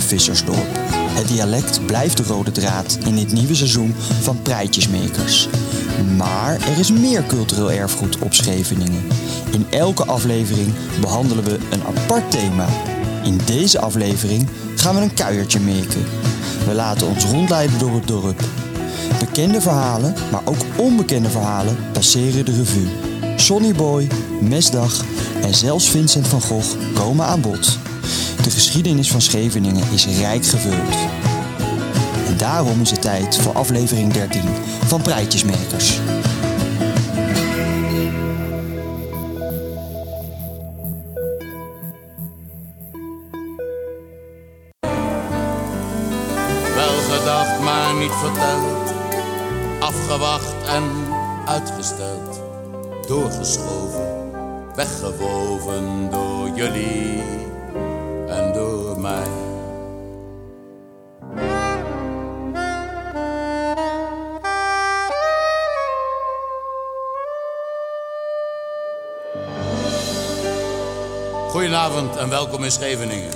vissersdorp. Het dialect blijft de rode draad in dit nieuwe seizoen van Prijtjesmakers. Maar er is meer cultureel erfgoed op Scheveningen. In elke aflevering behandelen we een apart thema. In deze aflevering gaan we een kuiertje maken. We laten ons rondleiden door het dorp. Bekende verhalen, maar ook onbekende verhalen passeren de revue. Sonny Boy, Mesdag en zelfs Vincent van Gogh komen aan bod. De geschiedenis van Scheveningen is rijk gevuld. En daarom is het tijd voor aflevering 13 van Prijtjesmakers. Wel gedacht, maar niet verteld. Afgewacht en uitgesteld. Doorgeschoven, weggewoven door jullie door mij. Goedenavond en welkom in Scheveningen.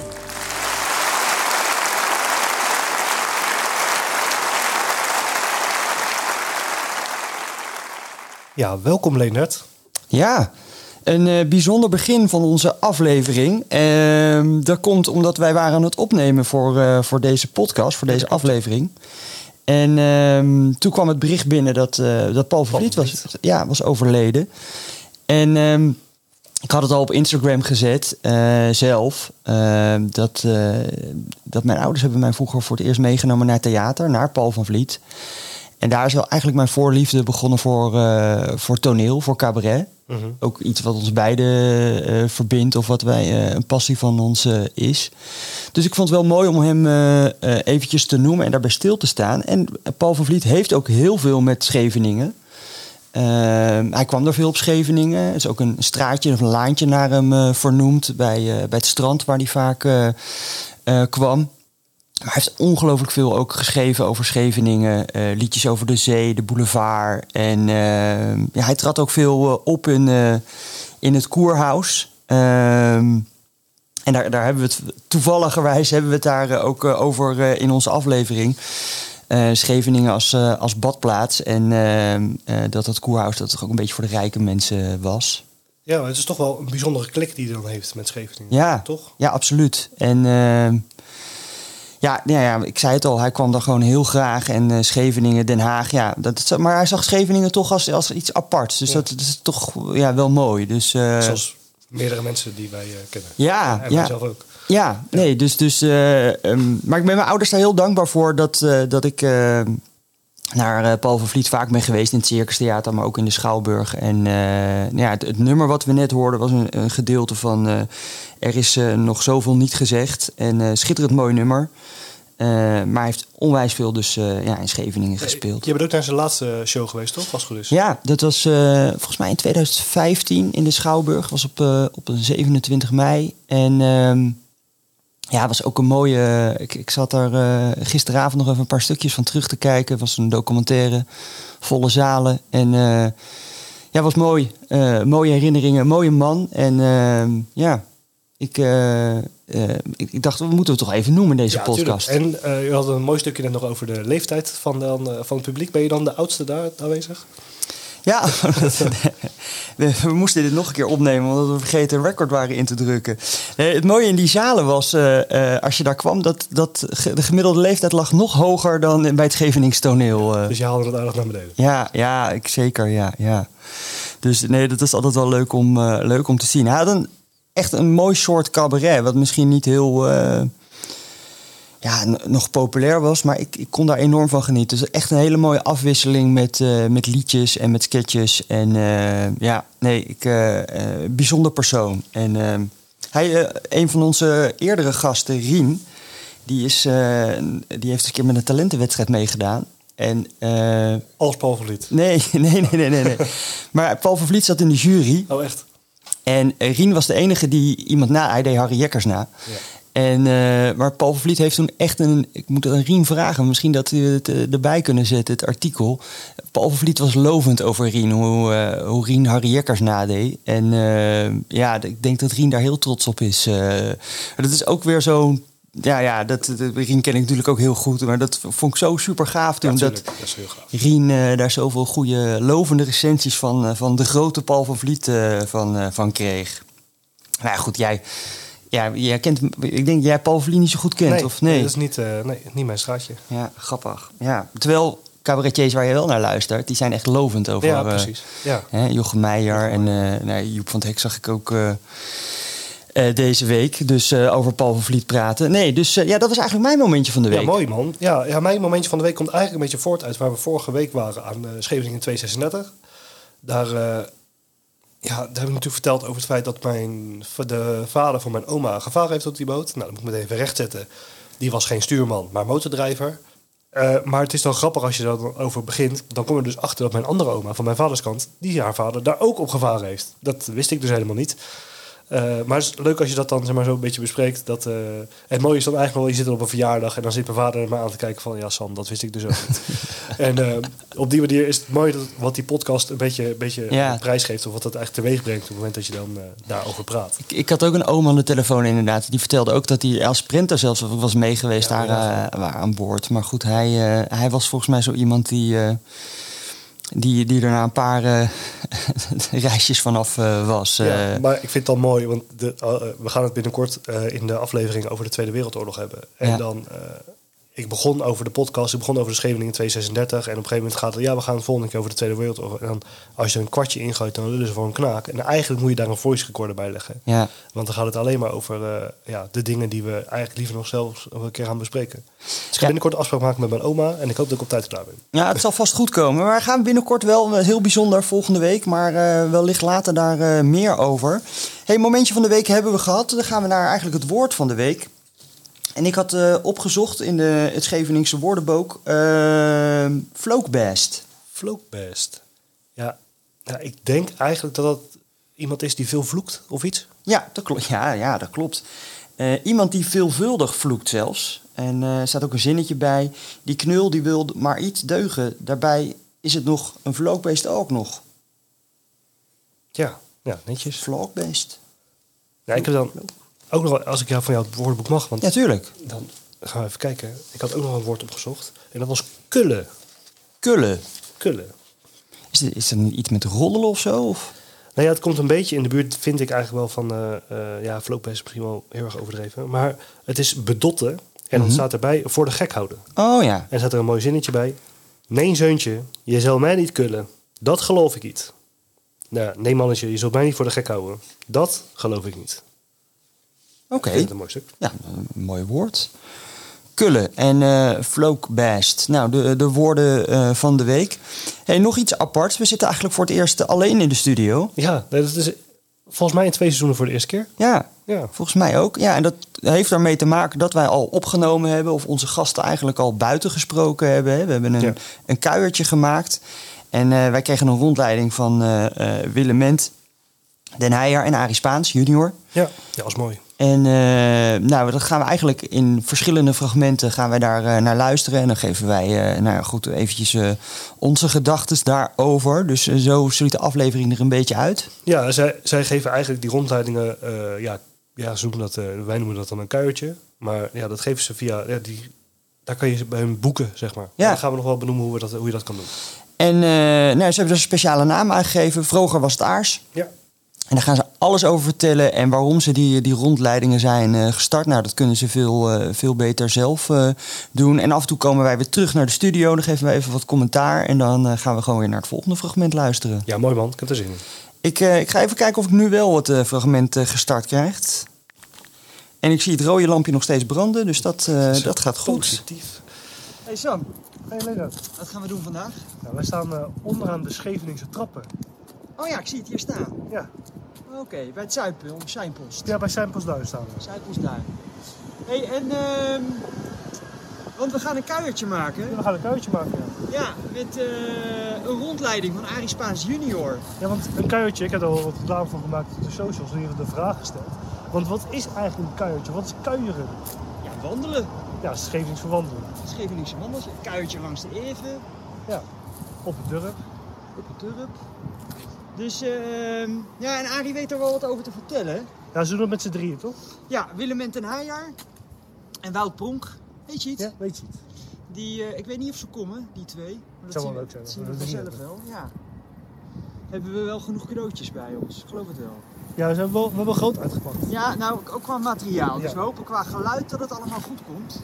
Ja, welkom Leonard. Ja, een eh, bijzonder begin van onze aflevering. Ehm, dat komt omdat wij waren aan het opnemen voor, eh, voor deze podcast, voor deze aflevering. En ehm, toen kwam het bericht binnen dat, eh, dat Paul Vervliet was, ja, was overleden. En ehm, ik had het al op Instagram gezet, zelf. dat, dat mijn ouders hebben mij vroeger voor het eerst meegenomen naar theater, naar Paul van Vliet. En daar is wel eigenlijk mijn voorliefde begonnen voor, voor toneel, voor cabaret. Ook iets wat ons beiden eh, verbindt of wat wij eh, een passie van ons eh, is. Dus ik vond het wel mooi om hem eventjes te noemen en daarbij stil te staan. En Paul van Vliet heeft ook heel veel met Scheveningen. Ehm, hij kwam er veel op Scheveningen. Er is ook een straatje of een laantje naar hem vernoemd bij, bij het strand waar hij vaak kwam. Maar hij heeft ongelooflijk veel ook geschreven over Scheveningen. eh, liedjes over de zee, de boulevard. En eh, ja, hij trad ook veel eh, op in, in het Koerhuis. Ehm, en daar, daar hebben we het toevalligerwijs hebben we het daar ook over in onze aflevering. Scheveningen als, als badplaats. En dat dat Koerhuis dat toch ook een beetje voor de rijke mensen was. Ja, maar het is toch wel een bijzondere klik die hij dan heeft met Scheveningen. Ja, Toch? Ja, absoluut. En ja, nou ja, ik zei het al, hij kwam daar gewoon heel graag. En eh, Scheveningen, Den Haag, ja. Dat, maar hij zag Scheveningen toch als, als iets aparts. Dus Ja. dat, dat is toch ja, wel mooi. Dus, eh, Zoals meerdere mensen die wij eh, kennen. ja, en ja, mijzelf ook. ja, nee, dus, dus eh, ehm, maar ik ben mijn ouders daar heel dankbaar voor dat, dat ik naar eh, Paul van Vliet vaak ben geweest in het Circus Theater, maar ook in de Schouwburg. En eh, ja, het, het nummer wat we net hoorden was een, een gedeelte van eh, Er is nog zoveel niet gezegd. En schitterend mooi nummer. Maar hij heeft onwijs veel dus ja, in Scheveningen gespeeld. Je bent ook naar zijn laatste show geweest, toch? Vastgerust. Ja, dat was volgens mij in 2015 in de Schouwburg. was op, op een 27 mei. En ehm, ja, was ook een mooie... ik, ik zat daar eh, gisteravond nog even een paar stukjes van terug te kijken. Het was een documentaire, volle zalen. En eh, ja, was mooi. Eh, mooie herinneringen, mooie man. En ehm, ja, ik, ik, ik dacht, we moeten het toch even noemen deze Ja, podcast. tuurlijk. En uh, u had een mooi stukje net nog over de leeftijd van, dan, uh, van het publiek. Ben je dan de oudste daar aanwezig? Ja, we, we, moesten dit nog een keer opnemen, omdat we vergeten een record waren in te drukken. Uh, het mooie in die zalen was, uh, uh, als je daar kwam, dat, dat de gemiddelde leeftijd lag nog hoger dan bij het Scheveningstoneel. Dus je haalde het aardig naar beneden? Ja, ja ik, zeker, ja, ja. Dus nee, dat is altijd wel leuk om, leuk om te zien. Hij had een, echt een mooi soort cabaret, wat misschien niet heel ja, nog populair was, maar ik, ik kon daar enorm van genieten. Dus echt een hele mooie afwisseling met, uh, met liedjes en met sketches. En uh, ja, nee, ik, uh, bijzonder persoon. En hij, een van onze eerdere gasten, Rien, die, is, die heeft een keer met een talentenwedstrijd meegedaan. En, Als Paul van Vliet? Nee, nee, nee, nee, nee. nee. maar Paul van Vliet zat in de jury. Oh, echt? En Rien was de enige die iemand na, hij deed Harry Jekkers na. Ja. En, uh, maar Paul Vliet heeft toen echt een. Ik moet aan Rien vragen, misschien dat we het uh, erbij kunnen zetten, het artikel. Paul Vliet was lovend over Rien, hoe, uh, hoe Rien Harry Jekkers nadeed. En ja, ik denk dat Rien daar heel trots op is. dat is ook weer zo'n ja, ja dat, dat, Rien ken ik natuurlijk ook heel goed. Maar dat vond ik zo super gaaf toen. dat. Rien eh, daar zoveel goede lovende recensies van, eh, van de grote Paul van Vliet eh, van, eh, van kreeg. Nou ja, goed, jij, ja, jij kent, ik denk dat jij Paul niet zo goed kent, of nee? dat is niet, eh, nee, niet mijn straatje. Ja, grappig. Ja, terwijl cabaretiers waar je wel naar luistert, die zijn echt lovend over Ja, eh, precies. Ja. Hè, Jochem Meijer en eh, nou, Joep van het Hek zag ik ook deze week. Dus over Paul van Vliet praten. Nee, dus ja, dat was eigenlijk mijn momentje van de week. Ja, mooi man. Ja, ja, mijn momentje van de week komt eigenlijk een beetje voort uit waar we vorige week waren aan Scheveningen 236. Daar, ja, daar heb ik natuurlijk verteld over het feit dat mijn, de vader van mijn oma gevaren heeft op die boot. Nou, dat moet ik meteen even rechtzetten. Die was geen stuurman, maar motordrijver. Eh, maar het is dan grappig als je er dan over begint. Dan kom je dus achter dat mijn andere oma van mijn vaders kant, die haar vader daar ook op gevaren heeft. Dat wist ik dus helemaal niet. Eh, maar het is leuk als je dat dan zeg maar, zo een beetje bespreekt. Dat, eh, het mooie is dan eigenlijk wel, je zit op een verjaardag en dan zit mijn vader er maar aan te kijken van... Ja, Sam, dat wist ik dus ook niet. en eh, op die manier is het mooi dat wat die podcast een beetje, een beetje Ja. prijs geeft. Of wat dat eigenlijk teweeg brengt op het moment dat je dan daarover praat. Ik, ik had ook een oom aan de telefoon inderdaad. Die vertelde ook dat hij als sprinter zelfs was meegeweest Ja, daar ja. aan boord. Maar goed, hij, hij was volgens mij zo iemand die, die, die er na een paar eh, reisjes vanaf eh, was. Ja, eh. maar ik vind het dan mooi, want de, we gaan het binnenkort in de aflevering over de Tweede Wereldoorlog hebben. En Ja. dan, ik begon over de podcast, ik begon over de Scheveningen 236. En op een gegeven moment gaat het, ja, we gaan het volgende keer over de Tweede Wereldoorlog. En dan, als je er een kwartje ingooit, dan lullen ze voor een knaak. En eigenlijk moet je daar een voice recorder bij leggen. ja. Want dan gaat het alleen maar over eh, ja, de dingen die we eigenlijk liever nog zelfs een keer gaan bespreken. Dus ik ga Ja. binnenkort een afspraak maken met mijn oma. En ik hoop dat ik op tijd klaar ben. ja, het zal vast goed komen. Maar we gaan binnenkort wel heel bijzonder volgende week. Maar eh, wellicht later daar eh, meer over. hey, momentje van de week hebben we gehad. Dan gaan we naar eigenlijk het woord van de week. En ik had eh, opgezocht in de, het Scheveningse woordenboek uh, floakbest. Floatbest. Ja, ja, ik denk eigenlijk dat dat iemand is die veel vloekt of iets. Ja, dat klopt. Ja, ja, dat klopt. Eh, iemand die veelvuldig vloekt zelfs. En eh, er staat ook een zinnetje bij. Die knul die wil maar iets deugen. Daarbij is het nog een vlookbeest ook nog. Ja, ja netjes. Vlookbeest. Ja, ik heb dan ook nog, als ik jou van jou het woordenboek mag, want Ja, tuurlijk. dan gaan we even kijken. Ik had ook nog een woord opgezocht. En dat was kullen. Kullen. Kullen. Is het, is het iets met roddelen of zo? Of? Nou ja, het komt een beetje in de buurt, vind ik eigenlijk wel van... eh eh ja, floatbest is misschien wel heel erg overdreven. Maar het is bedotten. En dan Mhm. staat erbij voor de gek houden. Oh ja. En staat er een mooi zinnetje bij. Nee, zeuntje, je zal mij niet kullen. Dat geloof ik niet. Nou, nee, mannetje, je zult mij niet voor de gek houden. Dat geloof ik niet. Oké. Ik vind het een mooi stuk. Ja, een mooi woord. Kullen en floakbest. Nou, de, de woorden eh, van de week. Hey, nog iets apart. We zitten eigenlijk voor het eerst alleen in de studio. Ja, dat is volgens mij in twee seizoenen voor de eerste keer. Ja, Ja. volgens mij ook. Ja, en dat heeft daarmee te maken dat wij al opgenomen hebben... of onze gasten eigenlijk al buiten gesproken hebben. We hebben een, Ja. een kuiertje gemaakt. En eh, wij kregen een rondleiding van eh, Willem Ment, Den Heijer en Arie Spaans, junior. Ja, ja dat was mooi. En eh, nou, dat gaan we eigenlijk in verschillende fragmenten gaan wij daar eh, naar luisteren. En dan geven wij, eh, nou ja, goed, eventjes onze gedachten daarover. Dus zo ziet de aflevering er een beetje uit. Ja, zij, zij geven eigenlijk die rondleidingen, ja, ja, ze noemen dat, wij noemen dat dan een kuiertje. Maar ja, dat geven ze via, ja, die, daar kan je bij hun boeken, zeg maar. Ja. Dan gaan we nog wel benoemen hoe, we dat, hoe je dat kan doen. En nou, ze hebben er een speciale naam aangegeven. Vroeger was het Aars. Ja. En daar gaan ze alles over vertellen en waarom ze die, die rondleidingen zijn eh, gestart. Nou, dat kunnen ze veel, eh, veel beter zelf eh, doen. En af en toe komen wij weer terug naar de studio. Dan geven we even wat commentaar. En dan eh, gaan we gewoon weer naar het volgende fragment luisteren. ja, mooi man. Ik heb er zin in. Ik, eh, ik ga even kijken of ik nu wel het fragment eh, gestart krijg. En ik zie het rode lampje nog steeds branden, dus dat, eh, Zo dat gaat goed. Positief. Hey Sam, Hey Lena. wat gaan we doen vandaag? Nou, wij staan eh, onderaan de Scheveningse trappen. Oh ja, ik zie het hier staan. Ja, Oké, bij het Zuidpost, Zijnpost. ja bij Seinpost Duin staan we. Zuidpost daar. hey, en ehm, want we gaan een kuiertje maken. we gaan een kuiertje maken. Ja. Ja, met eh, een rondleiding van Arie Spaans junior. ja, want een kuiertje, ik heb er al wat reclame van gemaakt op de socials, en hier de vraag gesteld. Want wat is eigenlijk een kuiertje? Wat is kuieren? Ja, wandelen. Ja, Schevenings verwandelen. Scheveningse wandels, een kuiertje langs de Even. Ja, op het durp. op het turp. Dus ehm, ja, en Arie weet er wel wat over te vertellen. Ja, ze doen het met z'n drieën, toch? Ja, Willem en ten. En Wout Pronk, weet je iets? Ja, weet je het? Die, eh, ik weet niet of ze komen, die twee. Maar Zou wel leuk zijn, Dat zien we dat vanzelf wel, ja. Hebben we wel genoeg cadeautjes bij ons? Ik geloof het wel. Ja, we, zijn wel, we hebben groot uitgepakt. Ja, nou ook qua materiaal. Dus Ja. we hopen qua geluid dat het allemaal goed komt.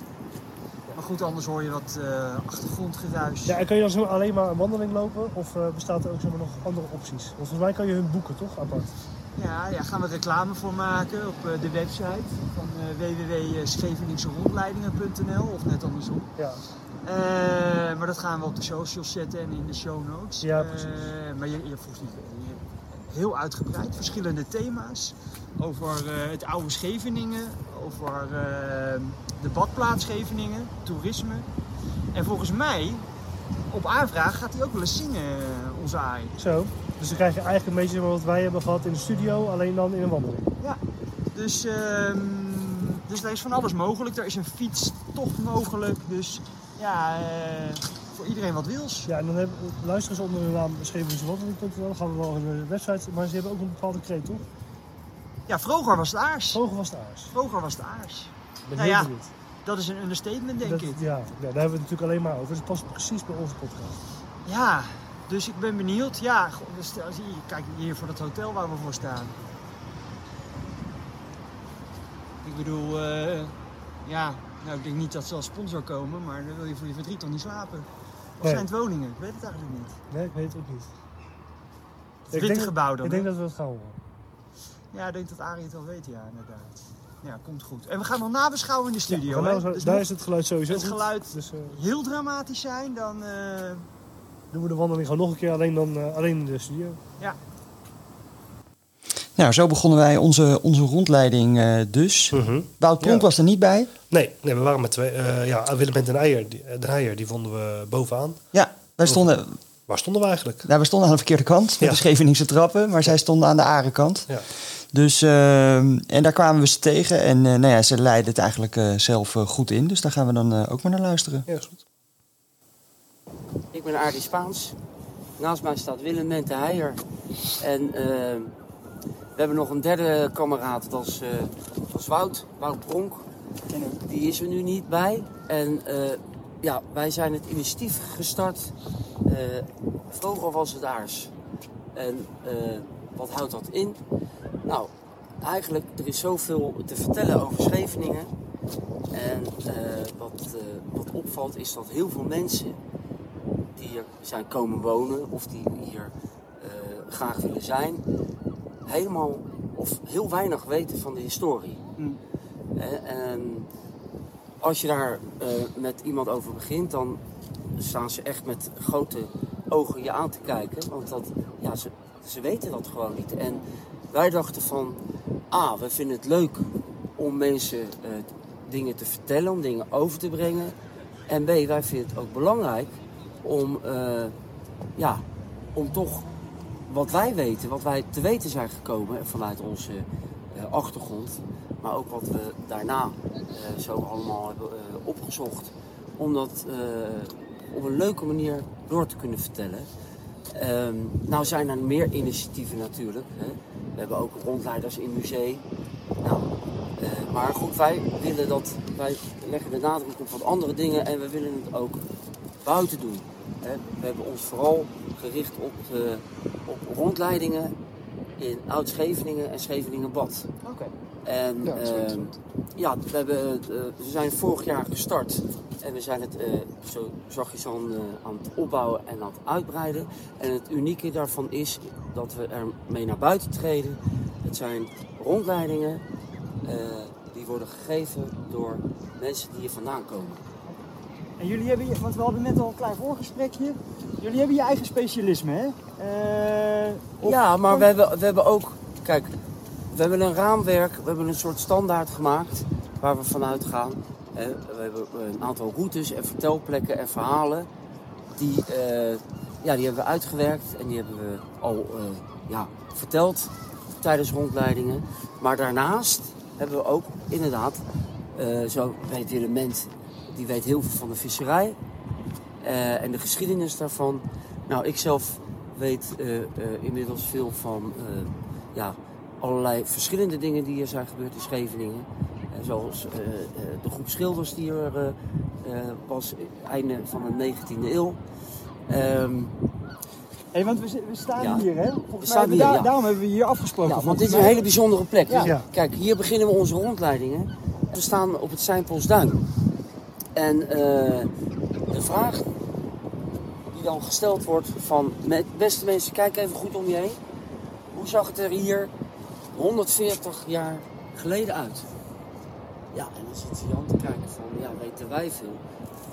Maar goed, anders hoor je wat eh, achtergrondgeruis. Ja, en kan je dan zo alleen maar een wandeling lopen? Of eh, bestaat er ook zeg maar, nog andere opties? Want volgens mij kan je hun boeken, toch? Apart. Ja, ja, gaan we reclame voor maken op eh, de website van uh, www.scheveningserondleidingen.nl of net andersom. Ja. Maar dat gaan we op de socials zetten en in de show notes. Ja, precies. maar je, je volgens niet je- heel uitgebreid, verschillende thema's. Over eh, het oude Scheveningen, over eh, de badplaats Scheveningen, toerisme. En volgens mij, op aanvraag, gaat hij ook wel eens zingen, eh, onze Arie. Zo. Dus dan krijg je eigenlijk een beetje wat wij hebben gehad in de studio, alleen dan in een wandeling. Ja, dus, ehm dus er is van alles mogelijk. Er is een fietstocht mogelijk. Dus ja, voor iedereen wat wils. Ja, en dan hebben, luisteren ze onder de naam scheveningswandeling.nl. Dan gaan we wel in de website, maar ze hebben ook een bepaalde kreet, toch? Ja, vroeger was het aars. Hoger was de aars. Vroeger was het aars. Ben Nou heel ja, benieuwd. Dat is een understatement, denk Dat- ik. Ja, daar hebben we het natuurlijk alleen maar over. Dus het past precies bij onze podcast. Ja, dus ik ben benieuwd. Ja, kijk hier voor dat hotel waar we voor staan. Ik bedoel, eh, ja, nou ik denk niet dat ze als sponsor komen, maar dan wil je voor je verdriet toch niet slapen. Of Nee. zijn het woningen? Ik weet het eigenlijk niet. Nee, ik weet het ook niet. Het witte denk, gebouw dan, Ik denk hè? dat we het gaan horen. Ja, ik denk dat Arie het wel weet, ja, inderdaad. Ja, komt goed. En we gaan nog nabeschouwen in de studio, nou Dus daar is het geluid sowieso het goed. geluid Dus eh, heel dramatisch zijn, dan... eh, doen we de wandeling gewoon nog een keer, alleen dan eh, alleen in de studio. ja. Nou, zo begonnen wij onze, onze rondleiding eh, dus. Wout Pronk Ja. was er niet bij. Nee, nee, we waren met twee. eh, ja, Willem en Den Eijer, die, Den die vonden we bovenaan. Ja, wij stonden, Waar stonden we eigenlijk? nou, we stonden aan de verkeerde kant met Ja. de Scheveningse trappen, maar zij stonden aan de Arenkant. Ja. Dus, ehm, en daar kwamen we ze tegen en eh, nou ja, ze leidden het eigenlijk eh, zelf eh, goed in. Dus daar gaan we dan eh, ook maar naar luisteren. Ja, is goed. Ik ben Arie Spaans. Naast mij staat Willem Mente Heijer. En eh, we hebben nog een derde kameraad, dat is, eh, dat is Wout, Wout Pronk. Die is er nu niet bij. En eh, ja, wij zijn het initiatief gestart. Eh, vroeger was het aars. En eh, wat houdt dat in? Nou, eigenlijk, er is zoveel te vertellen over Scheveningen. En eh, wat, wat opvalt is dat heel veel mensen die hier zijn komen wonen of die hier graag willen zijn, helemaal of heel weinig weten van de historie. Eh, en als je daar eh, met iemand over begint, dan staan ze echt met grote ogen je aan te kijken. Want dat, ja, ze, ze weten dat gewoon niet. En wij dachten van, A, we vinden het leuk om mensen eh, dingen te vertellen, om dingen over te brengen. En B, wij vinden het ook belangrijk om, eh, ja, om toch wat wij weten, wat wij te weten zijn gekomen vanuit onze achtergrond, maar ook wat we daarna eh, zo allemaal hebben eh, opgezocht, om dat eh, op een leuke manier door te kunnen vertellen. Ehm, nou zijn er meer initiatieven natuurlijk. Hè. We hebben ook rondleiders in musea. Nou, maar goed, wij willen dat, wij leggen de nadruk op wat andere dingen en we willen het ook buiten doen. Hè. We hebben ons vooral gericht op, op rondleidingen in Oud-Scheveningen en Scheveningenbad. Oké. En Ja, ehm, ja, we, hebben, eh, we zijn vorig jaar gestart en we zijn het eh, zo zachtjes aan, eh, aan het opbouwen en aan het uitbreiden. En het unieke daarvan is dat we ermee naar buiten treden. Het zijn rondleidingen eh, die worden gegeven door mensen die hier vandaan komen. En jullie hebben, je- want we hadden net al een klein voorgesprekje. Jullie hebben je eigen specialisme, hè? Eh, of- Ja, maar we hebben, we hebben ook, kijk, we hebben een raamwerk, we hebben een soort standaard gemaakt waar we vanuit gaan. Eh, we hebben een aantal routes en vertelplekken en verhalen. Die, eh, ja, die hebben we uitgewerkt en die hebben we al eh, ja, verteld tijdens rondleidingen. Maar daarnaast hebben we ook inderdaad, eh, zo weet Willem Ment, die weet heel veel van de visserij. Eh, en de geschiedenis daarvan. Nou, ik zelf weet eh, eh, inmiddels veel van eh, ja, allerlei verschillende dingen die er zijn gebeurd in Scheveningen. Eh, zoals eh, eh, de groep schilders die er was einde van de 19e eeuw. Ehm, Hey, want we, we staan Ja. hier, hè? We Volgens staan mij, hier, da- ja. Daarom hebben we hier afgesproken. ja, want dit is een hele bijzondere plek. Ja. Ja. Kijk, hier beginnen we onze rondleidingen. We staan op het Seinpolsduin. En de vraag die dan gesteld wordt van... Beste mensen, kijk even goed om je heen. Hoe zag het er hier 140 jaar geleden uit? Ja, en dan zit Jan te kijken van, ja, weten wij veel.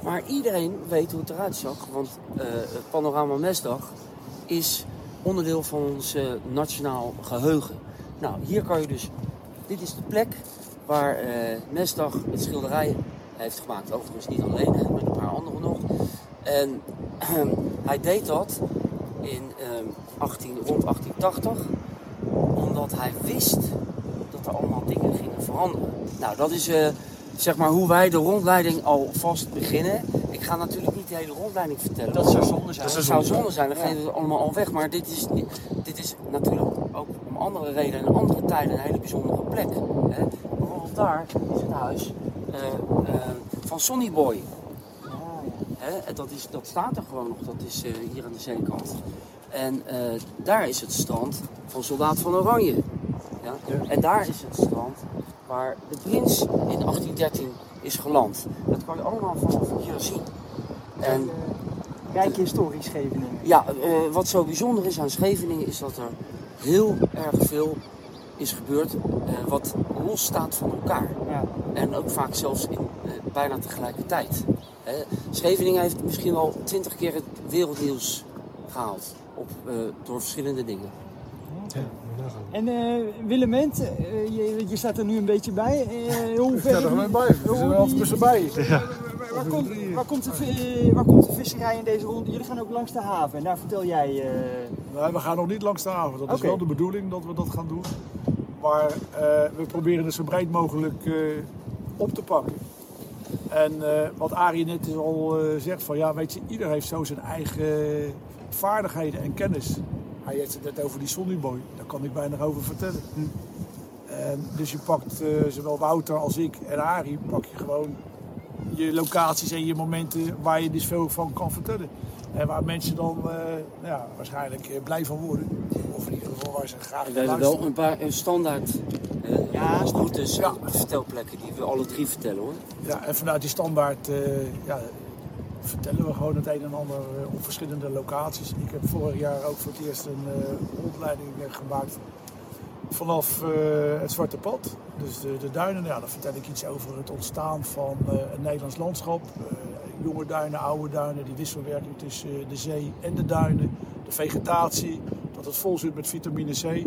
Maar iedereen weet hoe het eruit zag, want het Panorama Mesdag is onderdeel van ons eh, nationaal geheugen. Nou, hier kan je dus, dit is de plek waar eh Mesdag het schilderij heeft gemaakt. Overigens niet alleen, hè, met een paar anderen nog. En hij deed dat in ehm, 18, rond 1880 omdat hij wist dat er allemaal dingen gingen veranderen. Nou, dat is eh, zeg maar hoe wij de rondleiding alvast beginnen. Ik ga natuurlijk niet de hele rondleiding vertellen. Dat zou zonde zijn. Dat zou zonde zijn, dan geven we het allemaal al weg. Maar dit is, dit is natuurlijk ook om andere redenen en andere tijden een hele bijzondere plek. Hè? Bijvoorbeeld daar is het huis eh, eh, van Sonny Boy. Hè? En Dat, is, dat staat er gewoon nog, dat is hier aan de zeekant. En eh, daar is het strand van Soldaat van Oranje. Ja? En daar is het strand waar de prins in 1813 is geland. Dat kan je allemaal vanaf hier zien. En Rijke historisch Scheveningen. ja, eh, wat zo bijzonder is aan Scheveningen is dat er heel erg veel is gebeurd eh, wat los staat van elkaar. Ja. En ook vaak zelfs in, eh, bijna tegelijkertijd. Eh, Scheveningen heeft misschien wel twintig keer het wereldnieuws gehaald. Op, eh, door verschillende dingen. Ja. En eh Willement, eh, je, je staat er nu een beetje bij. Eh hoe ver sta er gewoon bij. We zijn er altijd tussenbij. Waar, waar, komt, waar, komt de, waar komt de visserij in deze ronde? Jullie gaan ook langs de haven en daar vertel jij... eh, Nee, we gaan nog niet langs de haven. Dat is wel de bedoeling dat we dat gaan doen. Maar eh, we proberen het zo breed mogelijk eh, op te pakken. En eh, wat Arie net al eh, zegt, van ja, weet je, ieder heeft zo zijn eigen vaardigheden en kennis. Hij heeft het net over die Sonnyboy, daar kan ik bijna over vertellen. En dus je pakt eh, zowel Wouter als ik en Arie, pak je gewoon je locaties en je momenten waar je dus veel van kan vertellen. En waar mensen dan eh, ja, waarschijnlijk blij van worden. Of in ieder geval waar ze graag En we naar hebben wel luisteren. een paar een standaard Ja, routes Ja. en vertelplekken die we alle drie vertellen hoor. Ja, en vanuit die standaard eh, ja, vertellen we gewoon het een en ander eh, op verschillende locaties. Ik heb vorig jaar ook voor het eerst een eh, rondleiding gemaakt vanaf eh, het Zwarte Pad. Dus de, de duinen, ja, dan vertel ik iets over het ontstaan van eh, een Nederlands landschap. Eh, jonge duinen, oude duinen, die wisselwerking tussen de zee en de duinen. De vegetatie, dat het vol zit met vitamine C.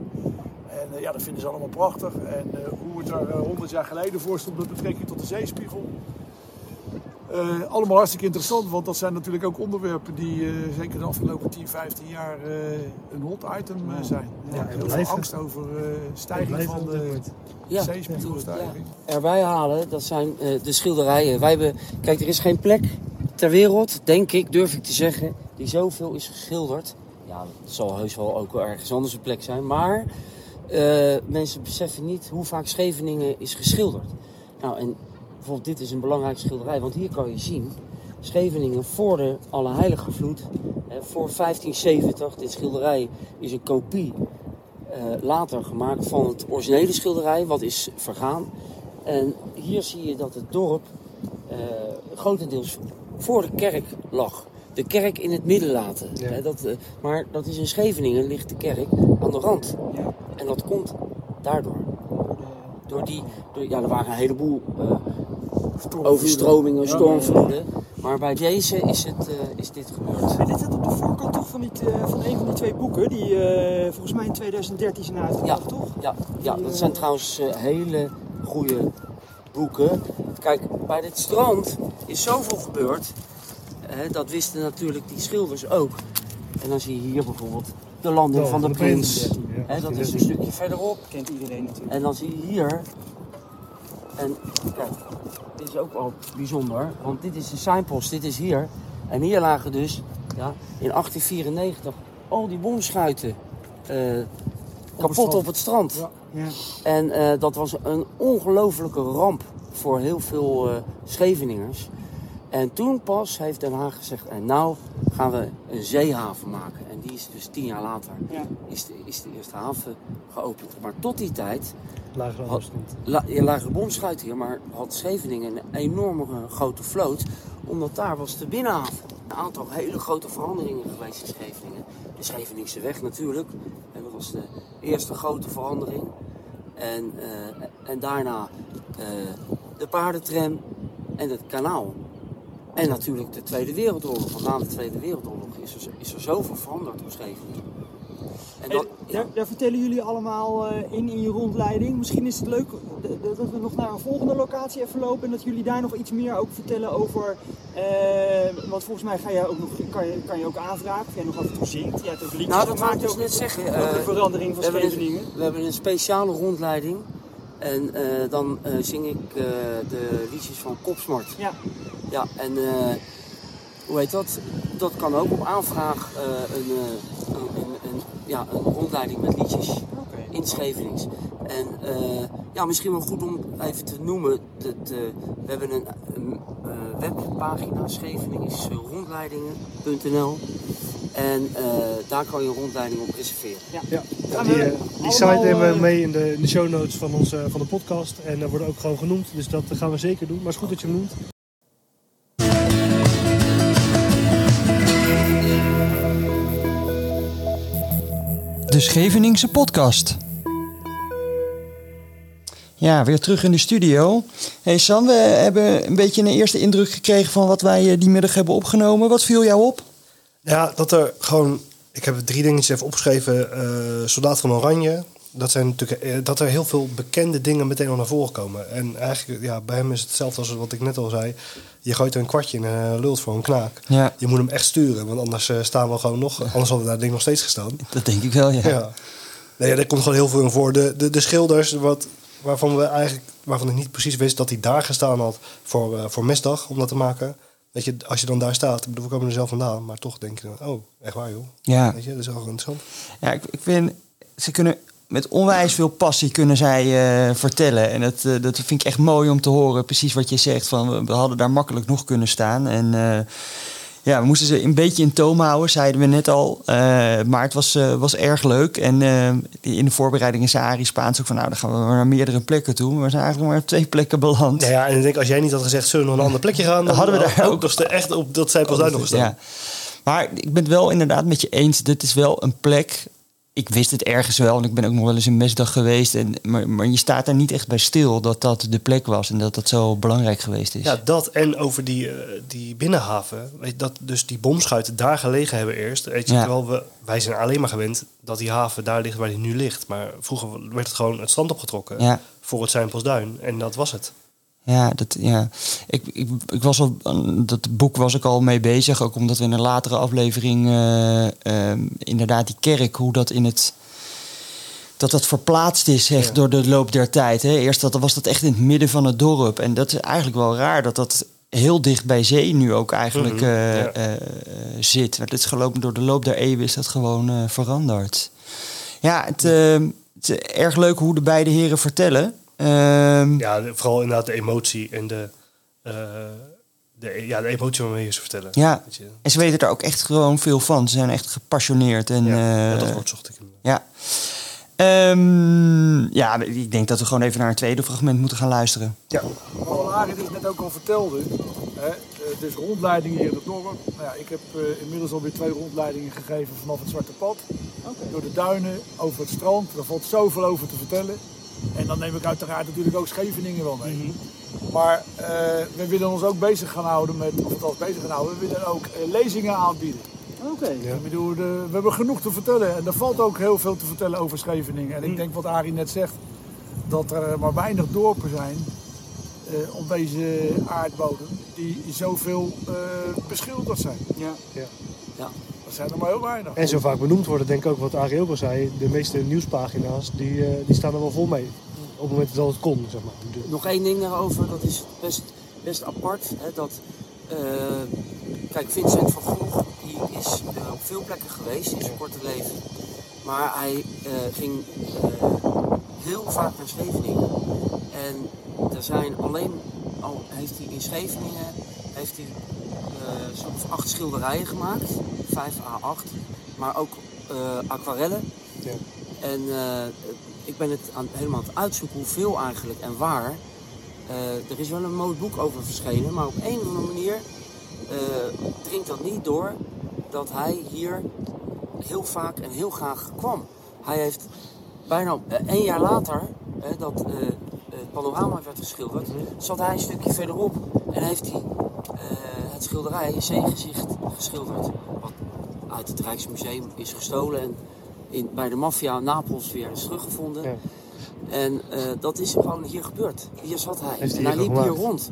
En eh, ja, dat vinden ze allemaal prachtig. En eh, hoe het er eh, 100 jaar geleden voor stond met betrekking tot de zeespiegel. Eh, allemaal hartstikke interessant, want dat zijn natuurlijk ook onderwerpen die eh, zeker de afgelopen 10, 15 jaar eh, een hot item eh, zijn. Ja, en Heel veel angst over eh stijging van de. Ja, zeespiegelstijging. erbij halen, dat zijn eh, de schilderijen. Wij hebben, kijk, er is geen plek ter wereld, denk ik, durf ik te zeggen, die zoveel is geschilderd. Ja, het zal heus wel ook wel ergens anders een plek zijn, maar eh, mensen beseffen niet hoe vaak Scheveningen is geschilderd. Nou, en bijvoorbeeld dit is een belangrijke schilderij, want hier kan je zien, Scheveningen voor de Allerheilige Vloed, voor 1570, dit schilderij is een kopie eh, later gemaakt van het originele schilderij, wat is vergaan. En hier zie je dat het dorp eh, grotendeels voor de kerk lag. De kerk in het midden laten. Ja. Dat, eh, maar dat is in Scheveningen, ligt de kerk aan de rand. ja, En dat komt daardoor. door die, door, ja, er waren een heleboel eh, overstromingen, stormvloeden. Maar bij deze is, het, eh, is dit gebeurd. En dit staat op de voorkant toch van, die, van een van die twee boeken die volgens mij in 2013 zijn uitgebracht, Ja. toch? Ja, ja dat zijn trouwens hele goede boeken. Kijk, bij dit strand is zoveel gebeurd. Hè, dat wisten natuurlijk die schilders ook. En dan zie je hier bijvoorbeeld de landing van de prins. prins, ja. Hè, dat is een stukje verderop. Kent iedereen natuurlijk. En dan zie je hier. En kijk, dit is ook wel bijzonder. Want dit is de signpost, dit is hier. En hier lagen dus ja, in 1894 al die bomschuiten eh, kapot op het strand. Ja. Ja. En eh, dat was een ongelofelijke ramp voor heel veel eh, Scheveningers. En toen pas heeft Den Haag gezegd, en nou gaan we een zeehaven maken. En die is dus tien jaar later, Ja. is, de, is de eerste haven geopend. Maar tot die tijd Lagere lagen bomschuit hier, maar had Scheveningen een enorme eh, grote vloot. Omdat daar was de binnenhaven. Een aantal hele grote veranderingen geweest in Scheveningen. De Scheveningse weg natuurlijk. En dat was de eerste grote verandering. En, eh, en daarna eh, de paardentram en het kanaal. En natuurlijk de Tweede Wereldoorlog. Want na de Tweede Wereldoorlog is er, is er zoveel veranderd op Scheveningen. En dat, ja. daar, daar vertellen jullie allemaal eh, in in je rondleiding. Misschien is het leuk dat we nog naar een volgende locatie even lopen en dat jullie daar nog iets meer ook vertellen over. eh, want volgens mij ga jij ook nog, kan, je, kan je ook aanvragen of jij nog af en toe zingt. Jij hebt ook liedjes Nou, dat ik dus net zeggen. de Eh, verandering van we hebben, een, we hebben een speciale rondleiding. En eh, dan eh, zing ik eh, de liedjes van Kopsmart. Ja. Ja, en hoe heet dat? Dat kan ook op aanvraag een, een, ja, een rondleiding met liedjes in Schevenings. En ja, misschien wel goed om even te noemen. Dat, we hebben een, een, webpagina, scheveningsrondleidingen.nl. En eh, daar kan je een rondleiding op reserveren. Ja, Gaan die, we die site nemen we eh, mee in de, in de show notes van, onze, van de podcast. En daar worden ook gewoon genoemd. Dus dat gaan we zeker doen. Maar het is goed dat je hem noemt. De Scheveningse podcast. Ja, weer terug in de studio. Hey Sam, we hebben een beetje een eerste indruk gekregen van wat wij die middag hebben opgenomen. Wat viel jou op? Ja, dat er gewoon... Ik heb drie dingetjes even opgeschreven. eh Soldaat van Oranje. Dat, zijn natuurlijk, eh, dat er heel veel bekende dingen meteen al naar voren komen. En eigenlijk, ja, bij hem is het hetzelfde als wat ik net al zei. Je gooit er een kwartje in en lult voor een knaak. Ja, Je moet hem echt sturen, want anders eh, staan we gewoon nog... Anders hadden we daar ding nog steeds gestaan. dat denk ik wel, ja. Ja. Nee, ja, daar komt gewoon heel veel in voor. De, de, de schilders, wat, waarvan, we eigenlijk, waarvan ik niet precies wist dat hij daar gestaan had voor, voor mesdag om dat te maken. Weet je, als je dan daar staat, ik bedoel, we komen er zelf vandaan, maar toch denk je dan, oh, echt waar joh. Ja, Weet je, dat is wel interessant. ja ik, ik vind, ze kunnen met onwijs veel passie kunnen zij eh, vertellen. En dat, eh, dat vind ik echt mooi om te horen. Precies wat je zegt, van we, we hadden daar makkelijk nog kunnen staan. En eh, ja, we moesten ze een beetje in toom houden, zeiden we net al. Eh, maar het was, eh, was erg leuk. En eh, in de voorbereidingen zei Arie Spaans ook van... nou, dan gaan we naar meerdere plekken toe. Maar we zijn eigenlijk maar op twee plekken beland. Nou ja, en ik denk, als jij niet had gezegd, zullen we nog een ander plekje gaan? Dan hadden we daar ook- nog echt op dat zij pas daar nog gestaan. Ja. Maar ik ben het wel inderdaad met je eens. Dit is wel een plek. Ik wist het ergens wel. En ik ben ook nog wel eens in mesdag geweest. En, maar, maar je staat er niet echt bij stil dat dat de plek was. En dat dat zo belangrijk geweest is. Ja, dat en over die, eh, die binnenhaven. Weet dat dus die bomschuiten daar gelegen hebben eerst. Weet je, Ja. terwijl we, wij zijn alleen maar gewend dat die haven daar ligt waar die nu ligt. Maar vroeger werd het gewoon het strand opgetrokken Ja. voor het Seinpelsduin. En dat was het. Ja, dat, ja. Ik, ik, ik was al, dat boek was ik al mee bezig. Ook omdat we in een latere aflevering eh, ehm, inderdaad die kerk, hoe dat in het. Dat dat verplaatst is Ja. door de loop der tijd. Hè. Eerst dat, was dat echt in het midden van het dorp. En dat is eigenlijk wel raar dat dat heel dicht bij zee nu ook eigenlijk Mhm, eh, ja. eh, eh, zit. Want het is gelopen door de loop der eeuwen is dat gewoon eh, veranderd. Ja, het, eh, het is erg leuk hoe de beide heren vertellen. Ehm, Ja, de- vooral inderdaad de emotie en de, eh, de, ja, de emotie waarmee ze vertellen. Ja. Je. En ze weten er ook echt gewoon veel van. Ze zijn echt gepassioneerd. En, Ja, ja, ja, dat woord zocht ik. ja. Ehm, ja, ik denk dat we gewoon even naar een tweede fragment moeten gaan luisteren. Ja. Wat Arie dus net ook al vertelde, hè, eh, dus rondleidingen hier in het dorp. Nou ja, ik heb eh, inmiddels alweer twee rondleidingen gegeven vanaf het Zwarte Pad. Door de duinen, over het strand. Daar valt zoveel over te vertellen. En dan neem ik uiteraard natuurlijk ook Scheveningen wel mee. Maar eh, we willen ons ook bezig gaan houden met, of althans bezig gaan houden, we willen ook eh, lezingen aanbieden. Oké. Ja. Ik bedoel, de- we hebben genoeg te vertellen en er valt ook heel veel te vertellen over Scheveningen. En ik denk wat Arie net zegt, dat er maar weinig dorpen zijn eh, op deze aardbodem die zoveel eh, beschilderd zijn. Ja. Dat zijn er maar heel weinig. En zo vaak benoemd worden, denk ik ook wat Arie ook al zei. De meeste nieuwspagina's, die, eh, die staan er wel vol mee. Op het moment dat het kon, zeg maar. Nog één ding daarover, dat is best, best apart. Hè, dat, eh, kijk, Vincent van Gogh die is eh, op veel plekken geweest in zijn korte leven. Maar hij eh, ging eh, heel vaak naar Scheveningen. En er zijn alleen al heeft hij in Scheveningen heeft hij eh zo'n acht schilderijen gemaakt, 5 A8, maar ook eh, aquarellen. Ja. En eh, ik ben het aan, helemaal aan het uitzoeken hoeveel eigenlijk en waar. Eh, er is wel een mooi boek over verschenen, maar op een of andere manier dringt dat niet door dat hij hier heel vaak en heel graag kwam. Hij heeft bijna één jaar later, dat eh, het panorama werd geschilderd, zat hij een stukje verderop en heeft hij het schilderij Zeegezicht geschilderd. Wat uit het Rijksmuseum is gestolen en in, bij de maffia Napels weer is teruggevonden. Ja. En eh, dat is gewoon hier gebeurd. Hier zat hij. Hij en hij hier liep hier rond.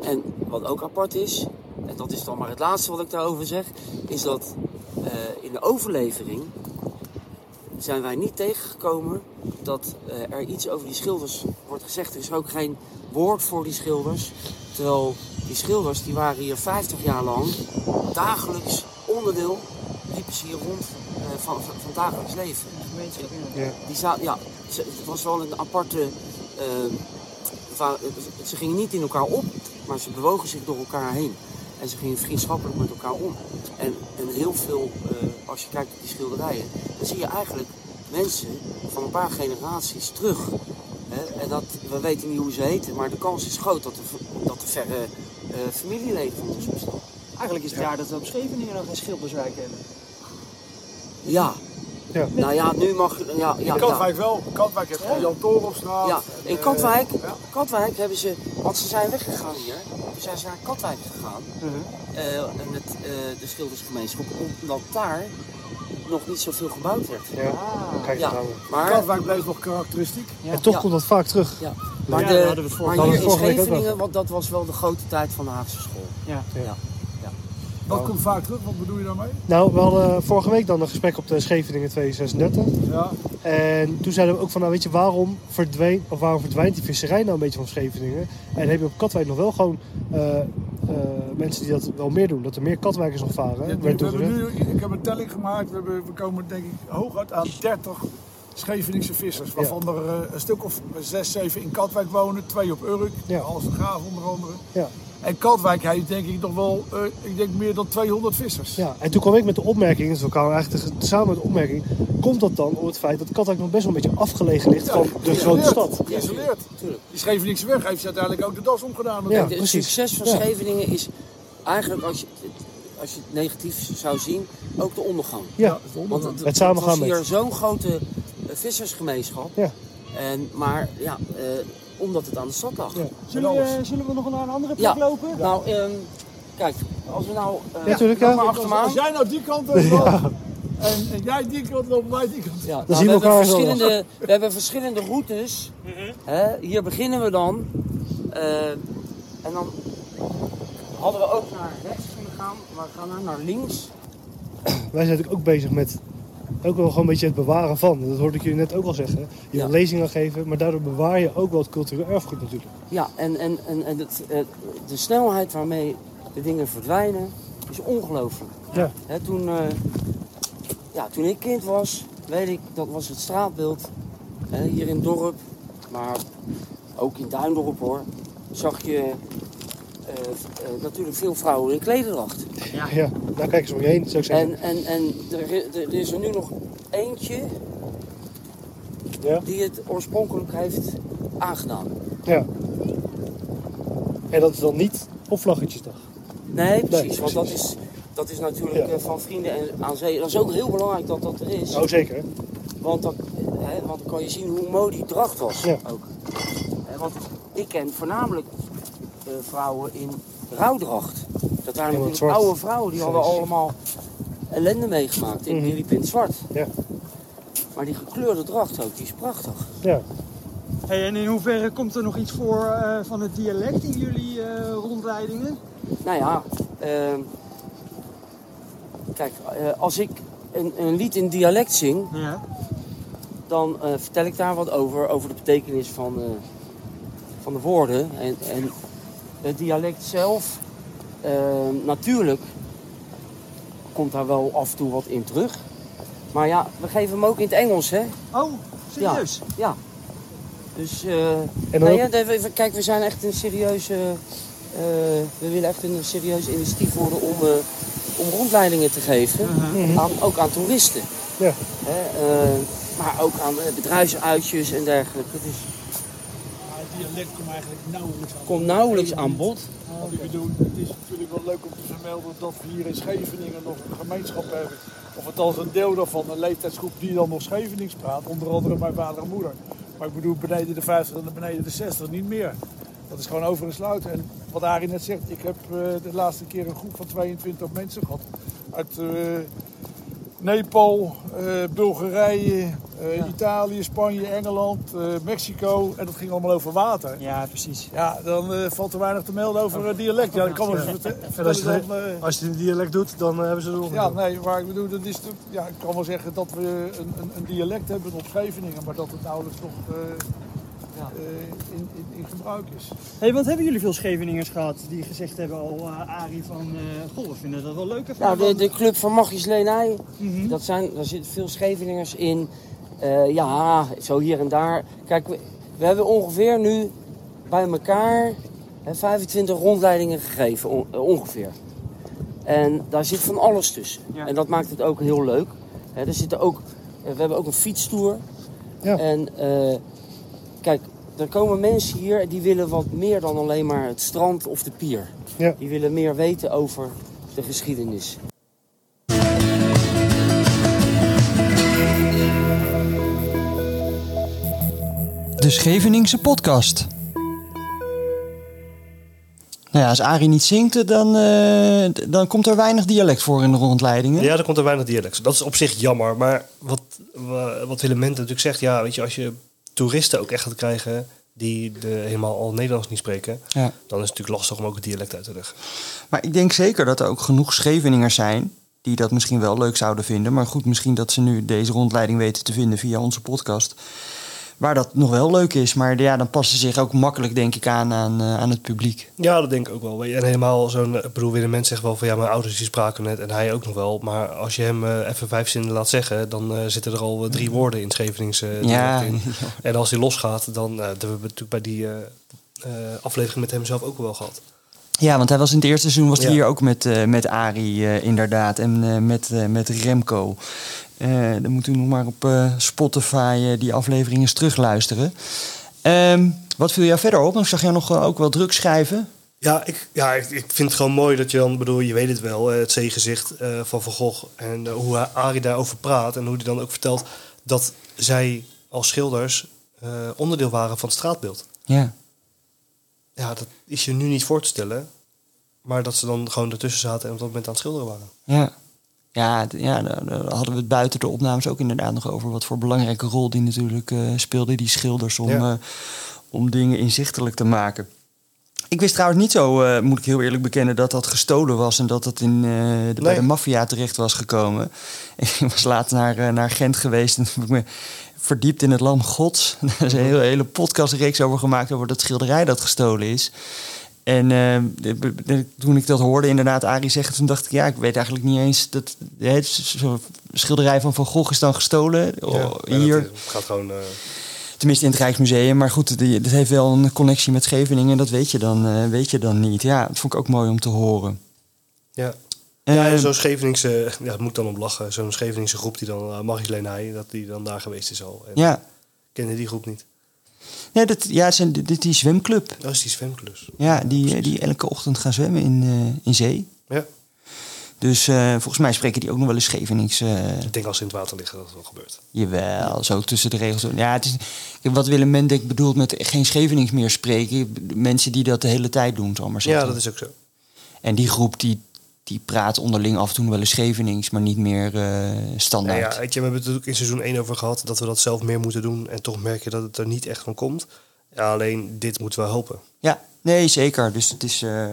En wat ook apart is, en dat is dan maar het laatste wat ik daarover zeg, is dat eh, in de overlevering zijn wij niet tegengekomen dat eh, er iets over die schilders wordt gezegd. Er is ook geen woord voor die schilders. Terwijl die schilders die waren hier 50 jaar lang dagelijks onderdeel, hier rond eh, van, van, van dagelijks leven. Ja. Die ja, ze- het was wel een aparte. eh, va- ze gingen niet in elkaar op, maar ze bewogen zich door elkaar heen. En ze gingen vriendschappelijk met elkaar om. En, en heel veel, eh, als je kijkt op die schilderijen, dan zie je eigenlijk mensen van een paar generaties terug. Hè? En dat, we weten niet hoe ze heten, maar de kans is groot dat er, dat er verre eh, familieleden van ons bestaan. Eigenlijk is het raar dat we op Scheveningen nog geen Schilderswijk hebben. Ja. Ja. Nou ja, nu mag je. Ja, ja, In ja. Katwijk wel. Katwijk heeft gewoon Jan Torenstraat. Ja, in Eh, Katwijk, ja. Katwijk hebben ze, want ze zijn weggegaan hier. Toen zijn ze naar Katwijk gegaan, eh, en met eh, de schildersgemeenschap, omdat daar nog niet zoveel gebouwd werd. Ja. Kijk Ja, nou. maar, Katwijk bleef nog karakteristiek. En toch Ja. komt dat vaak terug. ja, maar, Ja, de, daar hadden we het vorige- maar hier in Scheveningen, want dat was wel de grote tijd van de Haagse school. Ja. Wat komt vaak terug? Wat bedoel je daarmee? Nou, we hadden vorige week dan een gesprek op de Scheveningen 236. Ja. En toen zeiden we ook van, nou weet je, waarom, verdween, of waarom verdwijnt die visserij nou een beetje van Scheveningen? En heb je op Katwijk nog wel gewoon eh, eh, mensen die dat wel meer doen. Dat er meer Katwijkers nog varen. Ja, werd we hebben nu, ik heb een telling gemaakt. We, hebben, we komen denk ik hooguit aan 30 Scheveningse vissers. Waarvan er eh, een stuk of 6, 7 in Katwijk wonen. Twee op Urk. Ja. Alles de Graaf onder andere. Ja. En Katwijk heeft denk ik nog wel eh, ik denk meer dan 200 vissers. Ja, en toen kwam ik met de opmerking, dus we kwamen eigenlijk samen met de opmerking, komt dat dan om het feit dat Katwijk nog best wel een beetje afgelegen ligt van de grote stad? Geïsoleerd. Die Scheveningse weg heeft ze uiteindelijk ook de das omgedaan. Ja. Het precies. succes van Ja. Scheveningen is eigenlijk, als je, als je het negatief zou zien, ook de ondergang. Ja, Want het, Het samengaan was hier met. zo'n grote eh, vissersgemeenschap. Ja. En, maar ja, eh, omdat het aan de stad lag. Ja. Zullen we, zullen we nog naar een andere plek Ja. lopen? Nou, ehm, kijk, als we nou... eh, Ja, tuurlijk, loop ja. Als, jij nou die kant op loopt en, en jij die kant loopt, wij die kant. Ja, nou, zien we, hebben elkaar wel. verschillende, we hebben verschillende routes. Hè, hier beginnen we dan. Eh, en dan hadden we ook naar rechts kunnen gaan. Maar we gaan nou naar links. Wij zijn natuurlijk ook bezig met ook wel gewoon een beetje het bewaren van. Dat hoorde ik jullie net ook al zeggen. Je Ja. lezingen geven, maar daardoor bewaar je ook wel het cultureel erfgoed natuurlijk. Ja, en, en, en, en het, de snelheid waarmee de dingen verdwijnen is ongelooflijk. Ja. Toen, eh, ja, toen ik kind was, weet ik, dat was het straatbeeld hier in het dorp, maar ook in Duindorp hoor, zag je natuurlijk veel vrouwen in klederdracht. Ja, ja. nou kijk eens om je heen, zou ik zeggen. En, en, en er, er is er nu nog eentje Ja. die het oorspronkelijk heeft aangedaan. ja. En dat is dan niet op Vlaggetjesdag. Nee, precies. Nee, want dat is, dat is natuurlijk Ja. eh, van vrienden en aan zee. Dat is ook heel belangrijk dat dat er is. Oh, zeker. Want, dan, hè, want dan kan je zien hoe mooi die dracht was. Ja. Ook. Want ik ken voornamelijk eh, vrouwen in rouwdracht. Dat waren natuurlijk zwart. oude vrouwen, die hadden allemaal ellende meegemaakt. En Mhm. die liepen in het zwart. Ja. Maar die gekleurde dracht ook, die is prachtig. Ja. Hey, en in hoeverre komt er nog iets voor eh, van het dialect in jullie eh, rondleidingen? Nou ja, ehm, kijk, eh, als ik een, een lied in dialect zing, Ja. dan eh, vertel ik daar wat over, over de betekenis van, eh, van de woorden. En, en het dialect zelf, eh, natuurlijk komt daar wel af en toe wat in terug. Maar ja, we geven hem ook in het Engels, hè? Oh, serieus? Ja. Dus, eh En dan nee, ja, kijk, we zijn echt een serieuze... eh, we willen echt een serieus initiatief worden om, eh, om rondleidingen te geven. aan, ook aan toeristen. Ja. Hè, eh, maar ook aan bedrijfsuitjes en dergelijke. Dus dialect komt eigenlijk nauwelijks aan. komt nauwelijks aan bod. Wat ik bedoel, het is natuurlijk wel leuk om te vermelden dat we hier in Scheveningen nog een gemeenschap hebben. Of althans een deel daarvan, een leeftijdsgroep die dan nog Schevenings praat. Onder andere mijn vader en moeder. Maar ik bedoel beneden de 50 en beneden de 60 niet meer. Dat is gewoon over een sluit. En wat Arie net zegt, ik heb eh, de laatste keer een groep van 22 mensen gehad. Uit eh, Nepal, eh, Bulgarije, eh, Italië, Spanje, Engeland, eh, Mexico. En dat ging allemaal over water. Ja, precies. Ja, dan valt er weinig te melden over dialect. Ja, ik kan wel eens als je, dat... als je het in dialect doet, dan hebben ze nog ja, nee, maar ik bedoel, dat is, toch- ja, ik kan wel zeggen dat we een, een, een dialect hebben op Scheveningen, maar dat het nauwelijks nog eh, in, in, in gebruik is. Hey, want hebben jullie veel Scheveningers gehad die gezegd hebben al, uh, Arie, van... eh goh, we vinden dat wel leuk. even Nou, de, de club van Magis Leenij, dat zijn, daar zitten veel Scheveningers in. Eh, ja, zo hier en daar. Kijk, we, we hebben ongeveer nu bij elkaar hè, 25 rondleidingen gegeven, on- eh, ongeveer. En daar zit van alles tussen. Ja. En dat maakt het ook heel leuk. Hè, er zitten ook, eh, we hebben ook een fietstour. Ja. En eh, kijk, er komen mensen hier die willen wat meer dan alleen maar het strand of de pier. Ja. Die willen meer weten over de geschiedenis. De Scheveningse podcast. Nou ja, als Arie niet zingt, dan, eh, dan komt er weinig dialect voor in de rondleidingen. Ja, er komt er weinig dialect. Dat is op zich jammer. Maar wat, wa- wat Willem Mente natuurlijk zegt, ja, weet je, als je toeristen ook echt gaat krijgen die de, helemaal al Nederlands niet spreken, Ja. dan is het natuurlijk lastig om ook het dialect uit te leggen. Maar ik denk zeker dat er ook genoeg Scheveningers zijn die dat misschien wel leuk zouden vinden. Maar goed, misschien dat ze nu deze rondleiding weten te vinden via onze podcast. Waar dat nog wel leuk is. Maar ja, dan passen ze zich ook makkelijk, denk ik, aan aan, eh, aan het publiek. Ja, dat denk ik ook wel. Weet je, En helemaal zo'n, eh, ik bedoel, Willem Mente zegt wel van ja, mijn ouders die spraken net en hij ook nog wel. Maar als je hem eh, even vijf zinnen laat zeggen, dan eh, zitten er al eh, drie woorden in Scheveningse dialect Ja, in. En als hij losgaat, dan, eh, dat hebben we natuurlijk bij die eh, eh, aflevering met hem zelf ook wel gehad. Ja, want hij was in het eerste seizoen was hij Ja. hier ook met, eh met Arie eh, inderdaad. En eh, met, eh, met Remco. Eh, dan moet u nog maar op eh, Spotify eh, die aflevering eens terugluisteren. Ehm, wat viel jou verder op? Ik zag jou nog ook wel druk schrijven. Ja, ik, ja ik, vind het gewoon mooi dat je dan, bedoel, je weet het wel, het zeegezicht van Van Gogh. En hoe Arie daarover praat en hoe hij dan ook vertelt dat zij als schilders onderdeel waren van het straatbeeld. Ja. Ja, dat is je nu niet voor te stellen. Maar dat ze dan gewoon ertussen zaten en op dat moment aan het schilderen waren. Ja. Ja, ja daar, hadden we het buiten de opnames ook inderdaad nog over. Wat voor belangrijke rol die natuurlijk eh speelden, die schilders, om, Ja. eh, om dingen inzichtelijk te maken. Ik wist trouwens niet zo, eh, moet ik heel eerlijk bekennen, dat dat gestolen was en dat dat in, bij de maffia terecht was gekomen. Ik was laatst naar, naar Gent geweest en heb ik me verdiept in het Lam Gods. Daar is een hele, hele podcastreeks over gemaakt over dat schilderij dat gestolen is. En eh, de- de- de- toen ik dat hoorde, inderdaad, Arie zeggen, toen dacht ik, ja, ik weet eigenlijk niet eens dat het schilderij van Van Gogh is dan gestolen. Ja, Oh, hier, Dat, gaat gewoon... eh, tenminste in het Rijksmuseum. Maar goed, die- dat heeft wel een connectie met Scheveningen. Dat weet je dan, eh, weet je dan niet. Ja, dat vond ik ook mooi om te horen. ja. Eh, Ja, en zo'n Scheveningse, ja, moet dan op lachen. Zo'n Scheveningse groep die dan, uh, Leenij, dat die dan daar geweest is al. En ja. Ik kende die groep niet. Ja, dat, ja, zijn, dit is die zwemclub. Dat is die zwemklus. Ja, die, die elke ochtend gaan zwemmen in, eh, in zee. Ja, Dus eh, volgens mij spreken die ook nog wel eens Schevenings. eh, ik denk als ze in het water liggen dat het wel gebeurt. Jawel, zo tussen de regels. Ja, het is, wat Willem Mendek bedoelt met geen Schevenings meer spreken. Mensen die dat de hele tijd doen, zal maar Ja, zeggen. dat is ook zo. En die groep die, die praat onderling af en toe wel eens Schevenings, maar niet meer eh, Nou standaard. ja, weet je, we hebben het natuurlijk in seizoen 1 over gehad dat we dat zelf meer moeten doen. En toch merk je dat het er niet echt van komt. Ja, alleen dit moeten we helpen. Ja, nee, zeker. Dus het is eh,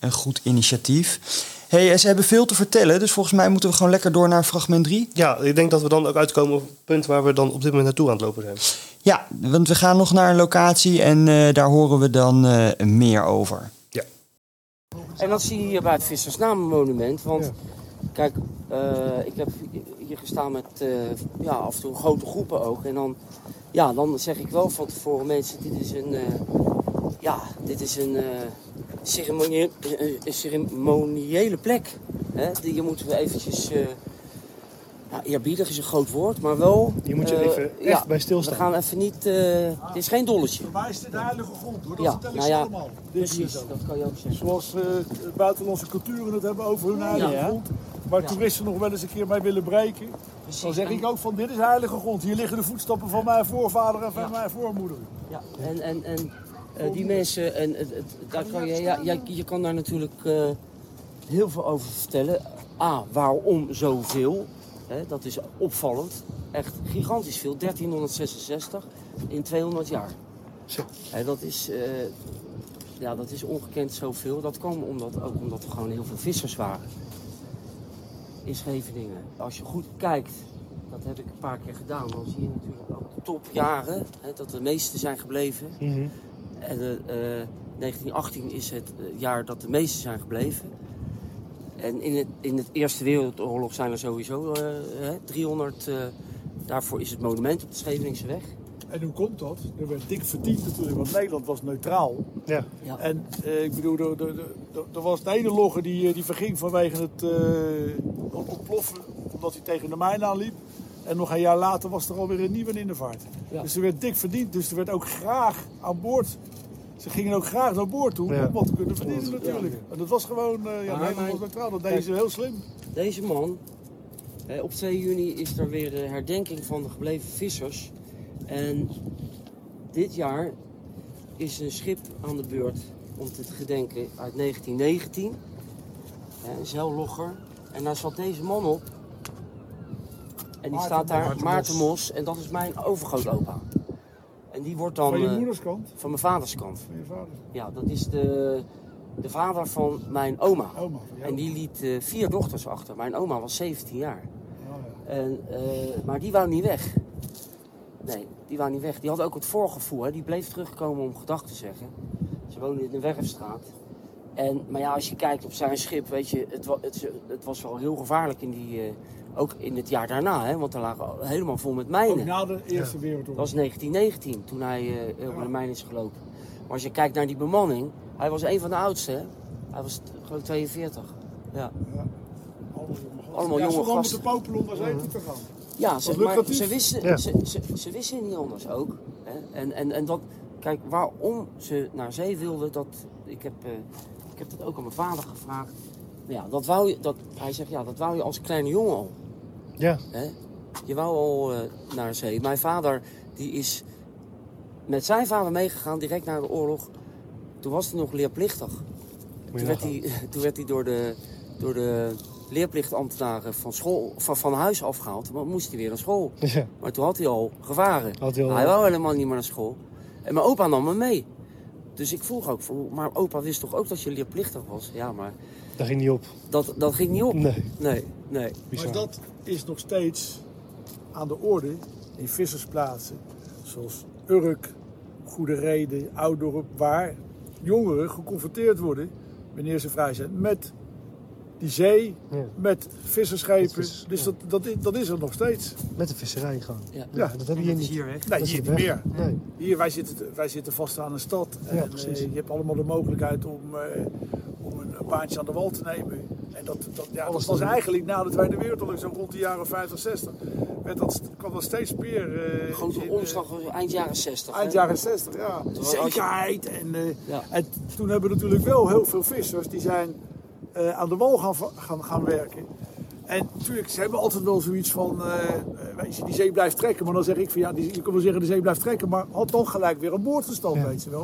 een goed initiatief. Hey, en ze hebben veel te vertellen, dus volgens mij moeten we gewoon lekker door naar fragment 3. Ja, ik denk dat we dan ook uitkomen op het punt waar we dan op dit moment naartoe aan het lopen zijn. Ja, want we gaan nog naar een locatie en eh, daar horen we dan eh, meer over. En dat zie je hier bij het Vissersnamenmonument. Want Kijk, eh, ik heb hier gestaan met eh, ja, af en toe grote groepen ook. En dan, ja, dan zeg ik wel van tevoren mensen, dit is een, eh, ja, dit is een, ceremonie, een- ceremoniële plek. Hè? Die, je moet eventjes, ja, eerbiedig is een groot woord, maar wel... Je moet er eh, even echt ja, bij stilstaan. We gaan even niet, eh, het is geen dolletje. Voor mij is dit de heilige grond hoor, dat Ja, vertel ik nou ze ja, allemaal. Precies, dat kan je ook zeggen. Zoals eh, buitenlandse culturen het hebben over hun heilige Ja. grond. Waar Ja. toeristen nog wel eens een keer mee willen breken. Dan zeg ik ook van dit is heilige grond. Hier liggen de voetstappen van mijn voorvader en van Ja. mijn voormoeder. Ja, en, en, en eh, die mensen, en, daar kan je, ja, ja, je kan daar natuurlijk eh, heel veel over vertellen. A, waarom zoveel? Dat is opvallend. Echt gigantisch veel. 1366 in 200 jaar. Zo. Dat, is, eh, ja, dat is ongekend zoveel. Dat kwam omdat, ook omdat er gewoon heel veel vissers waren. In Scheveningen. Als je goed kijkt, dat heb ik een paar keer gedaan, dan zie je natuurlijk ook de topjaren. Hè, dat de meeste zijn gebleven. Mhm. En de, eh, 1918 is het eh, jaar dat de meeste zijn gebleven. En in, het, in het Eerste Wereldoorlog zijn er sowieso eh, hè, 300. eh, daarvoor is het monument op de Scheveningse weg. En hoe komt dat? Er werd dik verdiend natuurlijk, want Nederland was neutraal. Ja. Ja. En eh, ik bedoel, er, er, er, er was de ene logger die, eh, die verging vanwege het eh, ontploffen, omdat hij tegen de mijn aanliep. En nog een jaar later was er alweer een nieuwe in de vaart. Ja. Dus er werd dik verdiend, dus er werd ook graag aan boord. Ze gingen ook graag naar boord toe Ja. om wat te kunnen verdienen natuurlijk. En dat was gewoon, eh ja, Maar was neutraal, dat deden ze heel slim. Deze man, hè, op 2 juni is er weer de herdenking van de gebleven vissers. En dit jaar is een schip aan de beurt om te gedenken uit 1919. Hè, Een zeillogger. En daar zat deze man op. En die Maarten staat daar, Maarten Maarten Mos. Mos. En dat is mijn overgrootopa. En die wordt dan Van je eh, moeders kant, van mijn vaders kant. van je vader. Ja, dat is de, de vader van mijn oma. Oma, van. En die liet eh, vier dochters achter. Mijn oma was 17 jaar. Ja, ja. En, eh, maar die wou niet weg. Nee, die wou niet weg. Die had ook het voorgevoel. Hè. Die bleef terugkomen om gedag te zeggen. Ze woonde in de Werfstraat. En, maar ja, als je kijkt op zijn schip, weet je, het, het, het was wel heel gevaarlijk in die, eh, ook in het jaar daarna. Hè, want er lagen helemaal vol met Ook mijnen. na de Eerste Dat Wereldoorlog. was 1919, toen hij eh over de mijn is gelopen. Maar als je kijkt naar die bemanning, hij was een van de oudste. Hè? Hij was geloof ik 42. Ja, Allemaal ja, jonge ze hadden gasten. moeten popelen om naar zee toe te gaan. ja ze, maar ze, wisten, Ja. ze, ze, ze wisten niet anders ook. Hè? En, en, en dat, kijk, waarom ze naar zee wilden, dat, ik, heb, eh, ik heb dat ook aan mijn vader gevraagd. Nou Ja, dat wou je, dat, hij zegt, ja, dat wou je als kleine jongen al. Ja. Hè? Je wou al eh, naar zee. Mijn vader die is met zijn vader meegegaan direct na de oorlog. Toen was hij nog leerplichtig. Toen werd, hij, toen werd hij door de, door de leerplichtambtenaren van, school, van, van huis afgehaald. Maar moest hij weer naar school. Ja. Maar toen had hij al gevaren. Had hij al- Hij wou helemaal niet meer naar school. En mijn opa nam me mee. Dus ik vroeg ook, van, maar opa wist toch ook dat je leerplichtig was? Ja, maar Daar ging niet op. dat, dat ging niet op. Nee. Nee, nee. Bizar. Maar dat is nog steeds aan de orde in vissersplaatsen. Zoals Urk, Goede Reden, Oudorp, waar jongeren geconfronteerd worden wanneer ze vrij zijn met die zee, Ja. met visserschepen. Met vis- dus ja. dat, dat, is, dat is er nog steeds. Met de visserij gewoon. Ja. Ja, dat heb je En hier niet. hier weg. Nee, Dat hier niet meer. Nee. Hier, wij zitten, wij zitten vast aan een stad. Ja, en precies. eh, je hebt allemaal de mogelijkheid om, eh, om een, baantje aan de wal te nemen. En dat, dat, ja, dat Alles was eigenlijk na de Tweede Wereldoorlog, zo rond de jaren 50, 60, werd dat, kwam dat steeds meer. eh, Grote in, omslag eind jaren 60. hè? Eind jaren 60, ja. Zekerheid. En, eh, Ja. en toen hebben natuurlijk wel heel veel vissers die zijn eh, aan de wal gaan, gaan, gaan werken. En natuurlijk, ze hebben altijd wel zoiets van, eh, eh, weet je, die zee blijft trekken. Maar dan zeg ik van, ja, die, je kan wel zeggen de zee blijft trekken, maar had toch gelijk weer een boordverstand, Ja, weet je wel.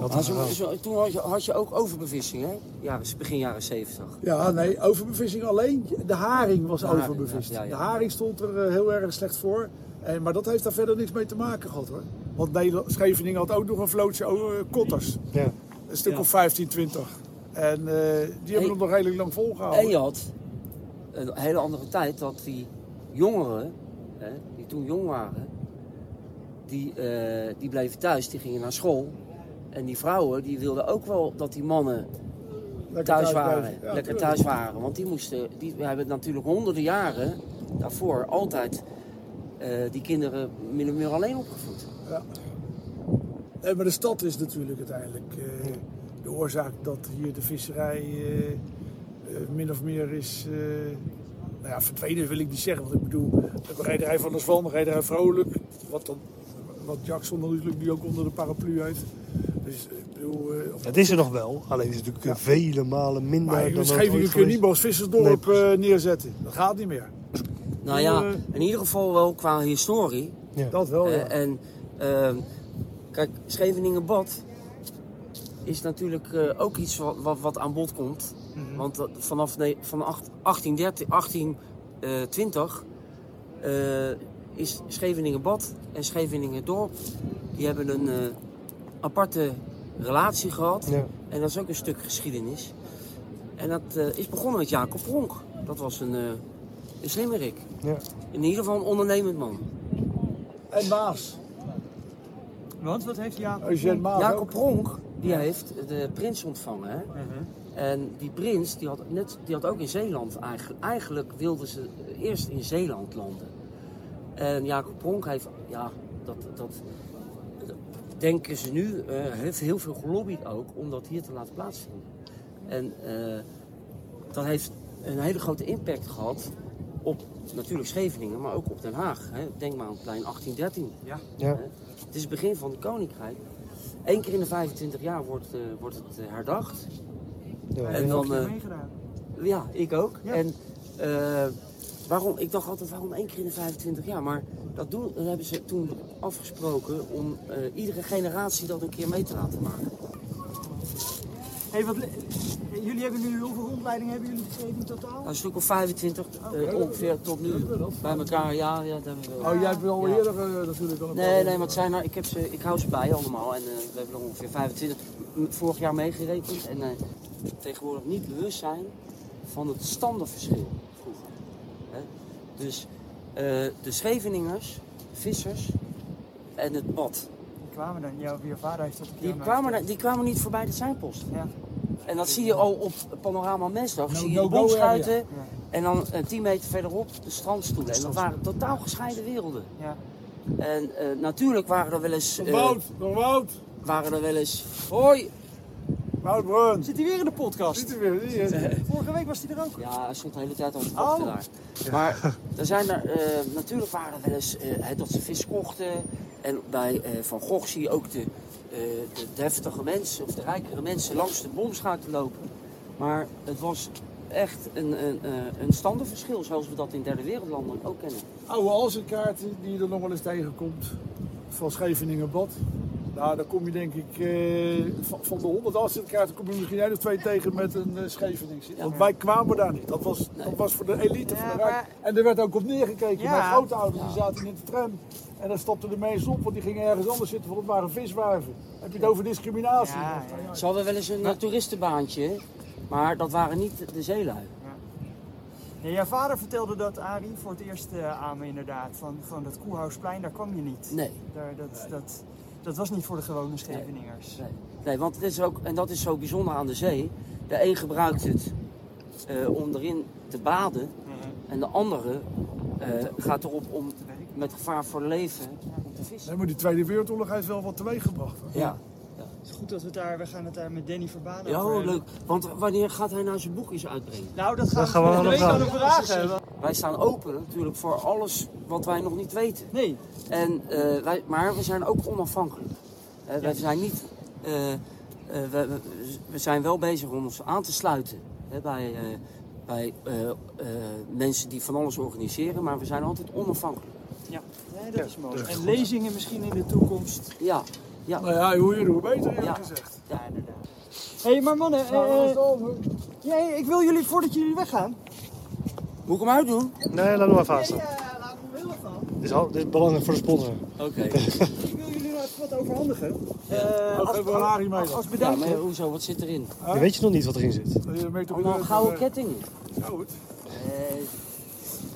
toen had je, had je ook overbevissing, hè? Jaren, begin jaren 70. Ja, nee, overbevissing alleen. De haring was De haring, overbevist. ja, ja, ja. De haring stond er heel erg slecht voor. En, maar dat heeft daar verder niks mee te maken gehad hoor. Want Scheveningen had ook nog een vlootje oh, kotters. Ja. Een stuk Ja. of 15, 20. En eh, die hebben het nog redelijk lang volgehouden. En je had een hele andere tijd dat die jongeren, hè, die toen jong waren, die, eh, die bleven thuis, die gingen naar school. En die vrouwen die wilden ook wel dat die mannen Lekker thuis thuis waren. Ja, lekker thuis waren. Want die moesten, die we hebben natuurlijk honderden jaren daarvoor altijd eh, die kinderen min of meer alleen opgevoed. Nee, maar de stad is natuurlijk uiteindelijk de oorzaak dat hier de visserij eh, eh, min of meer is. eh, nou ja, verdwenen wil ik niet zeggen, want ik bedoel, de rederij van der Zwan, de rederij Vrolijk, wat, dan, wat Jackson natuurlijk nu ook onder de paraplu heeft. Dus ik bedoel, eh, of- Het is er nog wel, alleen is het natuurlijk vele malen minder maar dan in het Scheveningen ooit kun je niet geweest. meer als vissersdorp Nee, eh, neerzetten. Dat gaat niet meer. Nou ja, in ieder geval wel qua historie. Ja. Dat wel, ja. En ehm, kijk, Scheveningen-Bad is natuurlijk eh, ook iets wat, wat, wat aan bod komt. Mhm. Want vanaf ne- van acht- 1830, 1820 eh, is Scheveningen-Bad en Scheveningen-Dorp... die hebben een eh, aparte relatie gehad. Ja. En dat is ook een stuk geschiedenis. En dat eh, is begonnen met Jacob Pronk. Dat was een, eh een slimmerik. Ja. In ieder geval een ondernemend man. En Maas. Want wat heeft Jacob? Jacob ook. Pronk, die heeft de prins ontvangen. Hè? En die prins, die had, net, die had ook in Zeeland eigenlijk... Eigenlijk wilden ze eerst in Zeeland landen. En Jacob Pronk heeft... Ja, dat, dat, dat denken ze nu. eh heeft heel veel gelobbyd ook om dat hier te laten plaatsvinden. En eh, dat heeft een hele grote impact gehad op natuurlijk Scheveningen, maar ook op Den Haag. Hè? Denk maar aan het plein 1813. Ja. Ja. Het is het begin van het koninkrijk. Eén keer in de 25 jaar wordt, eh, wordt het eh, herdacht. Ja. En dan, eh, meegedaan. ja, ik ook. Ja. En eh, waarom, ik dacht altijd, waarom één keer in de 25 jaar? Maar dat, doen, dat hebben ze toen afgesproken om eh, iedere generatie dat een keer mee te laten maken. Hey, wat, le- jullie hebben nu hoeveel rondleidingen hebben jullie gegeven in totaal? Nou, een stuk of 25 eh, ongeveer tot nu. Bij elkaar, ja, ja dat hebben we. Oh, jij hebt wel Ja. eerder eh, natuurlijk al een Nee, paar- nee, maar het zijn er, ik, heb ze, ik hou ze bij allemaal. En eh, we hebben er ongeveer 25 m- vorig jaar meegerekend. En eh, tegenwoordig niet bewust zijn van het standenverschil vroeger. Hè? Dus eh, de Scheveningers, vissers en het bad. Die kwamen dan, jouw, je vader heeft dat een keer Die aan kwamen, die kwamen niet voorbij de seinpost. Ja. En dat zie je al op Panorama Mensdag. No- zie je no de area. en dan eh, 10 meter verderop de strandstoelen. En dat waren totaal gescheiden werelden. Ja. En eh, natuurlijk waren er wel eens... Nog eh, Wout, nog Wout. waren er wel eens. Hoi! Wout Bruns. Zit hij weer in de podcast? Ziet er weer, zie je. Vorige week was hij er ook. Ja, hij stond de hele tijd al te Oh. wachten daar. Maar er zijn er, eh, natuurlijk waren er wel eens eh, hè, dat ze vis kochten. En bij eh, Van Gogh zie je ook de, eh, de deftige mensen of de rijkere mensen langs de bomschuiten lopen. Maar het was echt een, een, eh, een standaardverschil zoals we dat in derde wereldlanden ook kennen. Oude Alzenkaarten die je er nog wel eens tegenkomt. Van Scheveningen Bad. Nou, dan kom je denk ik eh, van, van de 100 Alzenkaarten kom je misschien één of twee tegen met een uh, Scheveningse. Want wij kwamen daar niet. Dat was, dat was voor de elite, de Ja, rijk. maar- En er werd ook op neergekeken. Ja. Mijn grootouders die zaten in de tram. En dan stopten de mensen op, want die gingen ergens anders zitten, want het waren viswijven. Heb je het over discriminatie? Ja, ja. Ze hadden wel eens een eh, toeristenbaantje, maar dat waren niet de zeelui. Nee, jouw vader vertelde dat, Arie, voor het eerst eh, aan me inderdaad. Van, van dat Koerhuisplein, daar kwam je niet. Nee. Daar, dat, dat, dat was niet voor de gewone Scheveningers. Nee, nee want het is ook, en dat is zo bijzonder aan de zee. De een gebruikt het eh, om erin te baden. En de andere eh, gaat erop om met gevaar voor leven om te vissen. Nee, maar die Tweede Wereldoorlog heeft wel wat teweeg gebracht. hè? Ja. Het is goed dat we het daar, we gaan het daar met Danny Verbanen Ja, over oh, hebben. leuk. Want wanneer gaat hij nou zijn boekjes uitbrengen? Nou, dat gaan, Dat gaan we week aan vragen. hem vragen. Wij staan open natuurlijk voor alles wat wij nog niet weten. Nee, En, eh, wij, maar we zijn ook onafhankelijk. Eh, Wij zijn niet. eh, eh, we, we, we zijn wel bezig om ons aan te sluiten hè, bij, eh, bij eh, eh, mensen die van alles organiseren, maar we zijn altijd onafhankelijk. ja. nee dat is mooi. En lezingen misschien in de toekomst. Ja, ja, Nou ja, hoe eerder hoe beter eerlijk Ja. gezegd. ja inderdaad. Hé, hey, maar mannen, Nou, eh, ja, ik wil jullie, voordat jullie weggaan... Moet ik hem uitdoen? Nee, laat hem maar vast. Nee, eh, laat heel even aan. Dit is, al- dit is belangrijk voor de sponsor. Oké. Ik wil jullie nou wat overhandigen. Eh, Ook als, mee dan. als Ja, maar hoezo? Wat zit erin? Je weet je nog niet wat erin zit. Je meet toch Allemaal gouden kettingen. Ja, goed. Eh,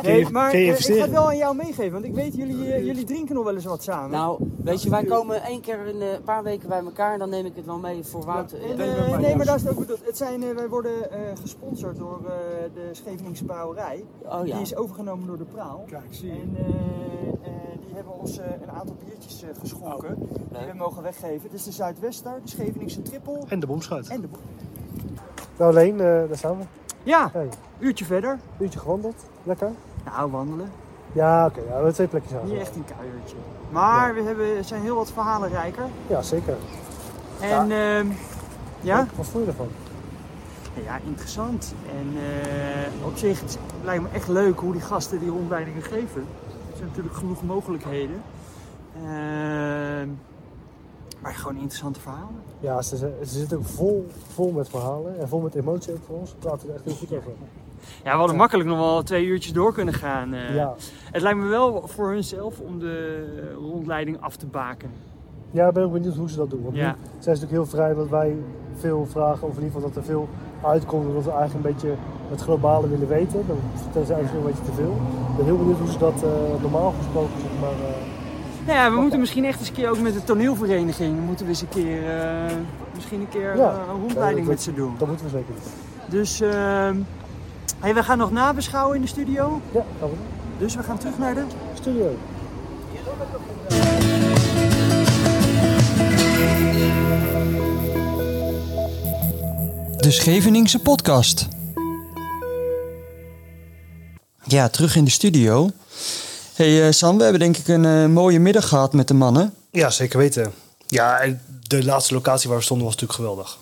Nee, maar eh, ik ga het wel aan jou meegeven, want ik weet, jullie, eh, jullie drinken nog wel eens wat samen. Nou, weet je, wij komen één keer in eh, een paar weken bij elkaar en dan neem ik het wel mee voor Wout. En, ben ik met mij, nee, ja. maar daar is het ook bedoeld. Het zijn, eh, wij worden eh, gesponsord door eh, de Scheveningse Brouwerij. oh ja. Die is overgenomen door de Praal. Kijk, zie je. En die hebben ons eh, een aantal biertjes geschonken. die we mogen weggeven. Dit is de Zuidwester, de Scheveningse Trippel En de bomschuit. en de... Bo- Nou, Leen, eh, daar staan we. Ja, Hey, uurtje verder. uurtje gewandeld. Lekker. Nou, wandelen. Ja, oké. ja, we hebben twee plekjes aan. Niet echt een kuiertje. Maar we hebben, zijn heel wat verhalen rijker. Ja, zeker. En ehm, ja? Wat, wat vond je ervan? Ja, interessant. En eh, op zich het lijkt me echt leuk hoe die gasten die rondleidingen geven. Er zijn natuurlijk genoeg mogelijkheden. Ehm, maar gewoon interessante verhalen. Ja, ze, ze, ze zitten ook vol, vol met verhalen en vol met emotie ook voor ons. We praten er echt heel goed over. Ja, we hadden makkelijk nog wel twee uurtjes door kunnen gaan. eh. Ja. Het lijkt me wel voor hunzelf om de rondleiding af te baken. ja, ik ben ook benieuwd hoe ze dat doen. Want Ja. nu zijn ze natuurlijk heel vrij dat wij veel vragen, of in ieder geval dat er veel uitkomt. Dat we eigenlijk een beetje het globale willen weten. Dan vertellen ze eigenlijk een beetje te veel. Ik ben heel benieuwd hoe ze dat eh, normaal gesproken zeg maar. eh, Nou ja, we moeten misschien echt eens een keer ook met de toneelvereniging moeten we eens een keer, misschien een keer Ja. een rondleiding met ze doen. dat moeten we zeker doen. Dus ehm, hey, we gaan nog nabeschouwen in de studio. Ja, gaan we doen. Dus we gaan terug naar de Studio. De Scheveningse podcast. Ja, terug in de studio. Hey eh, Sam, we hebben denk ik een eh, mooie middag gehad met de mannen. Ja, zeker weten. Ja, en de laatste locatie waar we stonden was natuurlijk geweldig.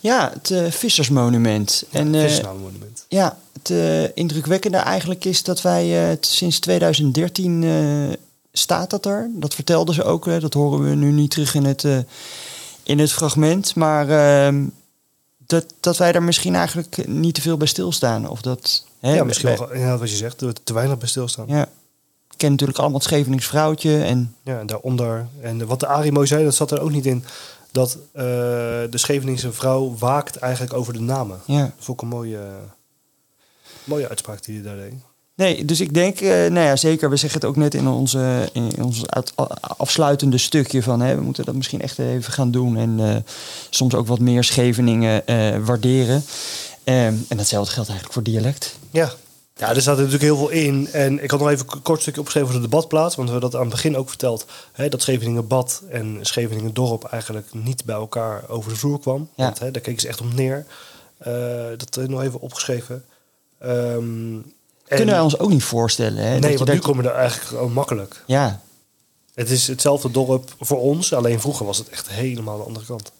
Ja, het eh, Vissersmonument. En eh, Vissersnaammonument. ja, het eh, indrukwekkende eigenlijk is dat wij sinds 2013 eh, staat dat er. Dat vertelden ze ook. dat horen we nu niet terug in het, in het fragment. Maar ehm, dat, dat wij daar misschien eigenlijk niet te veel bij stilstaan. Of dat, hè, Ja, misschien wel, inderdaad wat je zegt, te weinig bij stilstaan. Ja. Ik ken natuurlijk allemaal het Schevenings vrouwtje. En Ja, en daaronder. En wat de Arie mooi zei, dat zat er ook niet in. Dat eh, de Scheveningse vrouw waakt eigenlijk over de namen. ja. Dat vond ik een mooie, mooie uitspraak die hij daar deed. Nee, dus ik denk, eh, nou ja, zeker. We zeggen het ook net in onze, in ons uit- afsluitende stukje van, hè, we moeten dat misschien echt even gaan doen en eh, soms ook wat meer Scheveningen waarderen. Ehm, en datzelfde geldt eigenlijk voor dialect. Ja. Ja, er staat natuurlijk heel veel in. En ik had nog even een kort stukje opgeschreven over de debatplaats. Want we hebben dat aan het begin ook verteld. Hè, dat Scheveningen Bad en Scheveningen Dorp eigenlijk niet bij elkaar over de vloer kwam. Ja. Want hè, daar keken ze echt om neer. Eh, dat heb ik nog even opgeschreven. En- Kunnen wij ons ook niet voorstellen. Hè, dat Nee, je want dat nu komen we er eigenlijk gewoon makkelijk. Ja, Het is hetzelfde dorp voor ons, alleen vroeger was het echt helemaal de andere kant.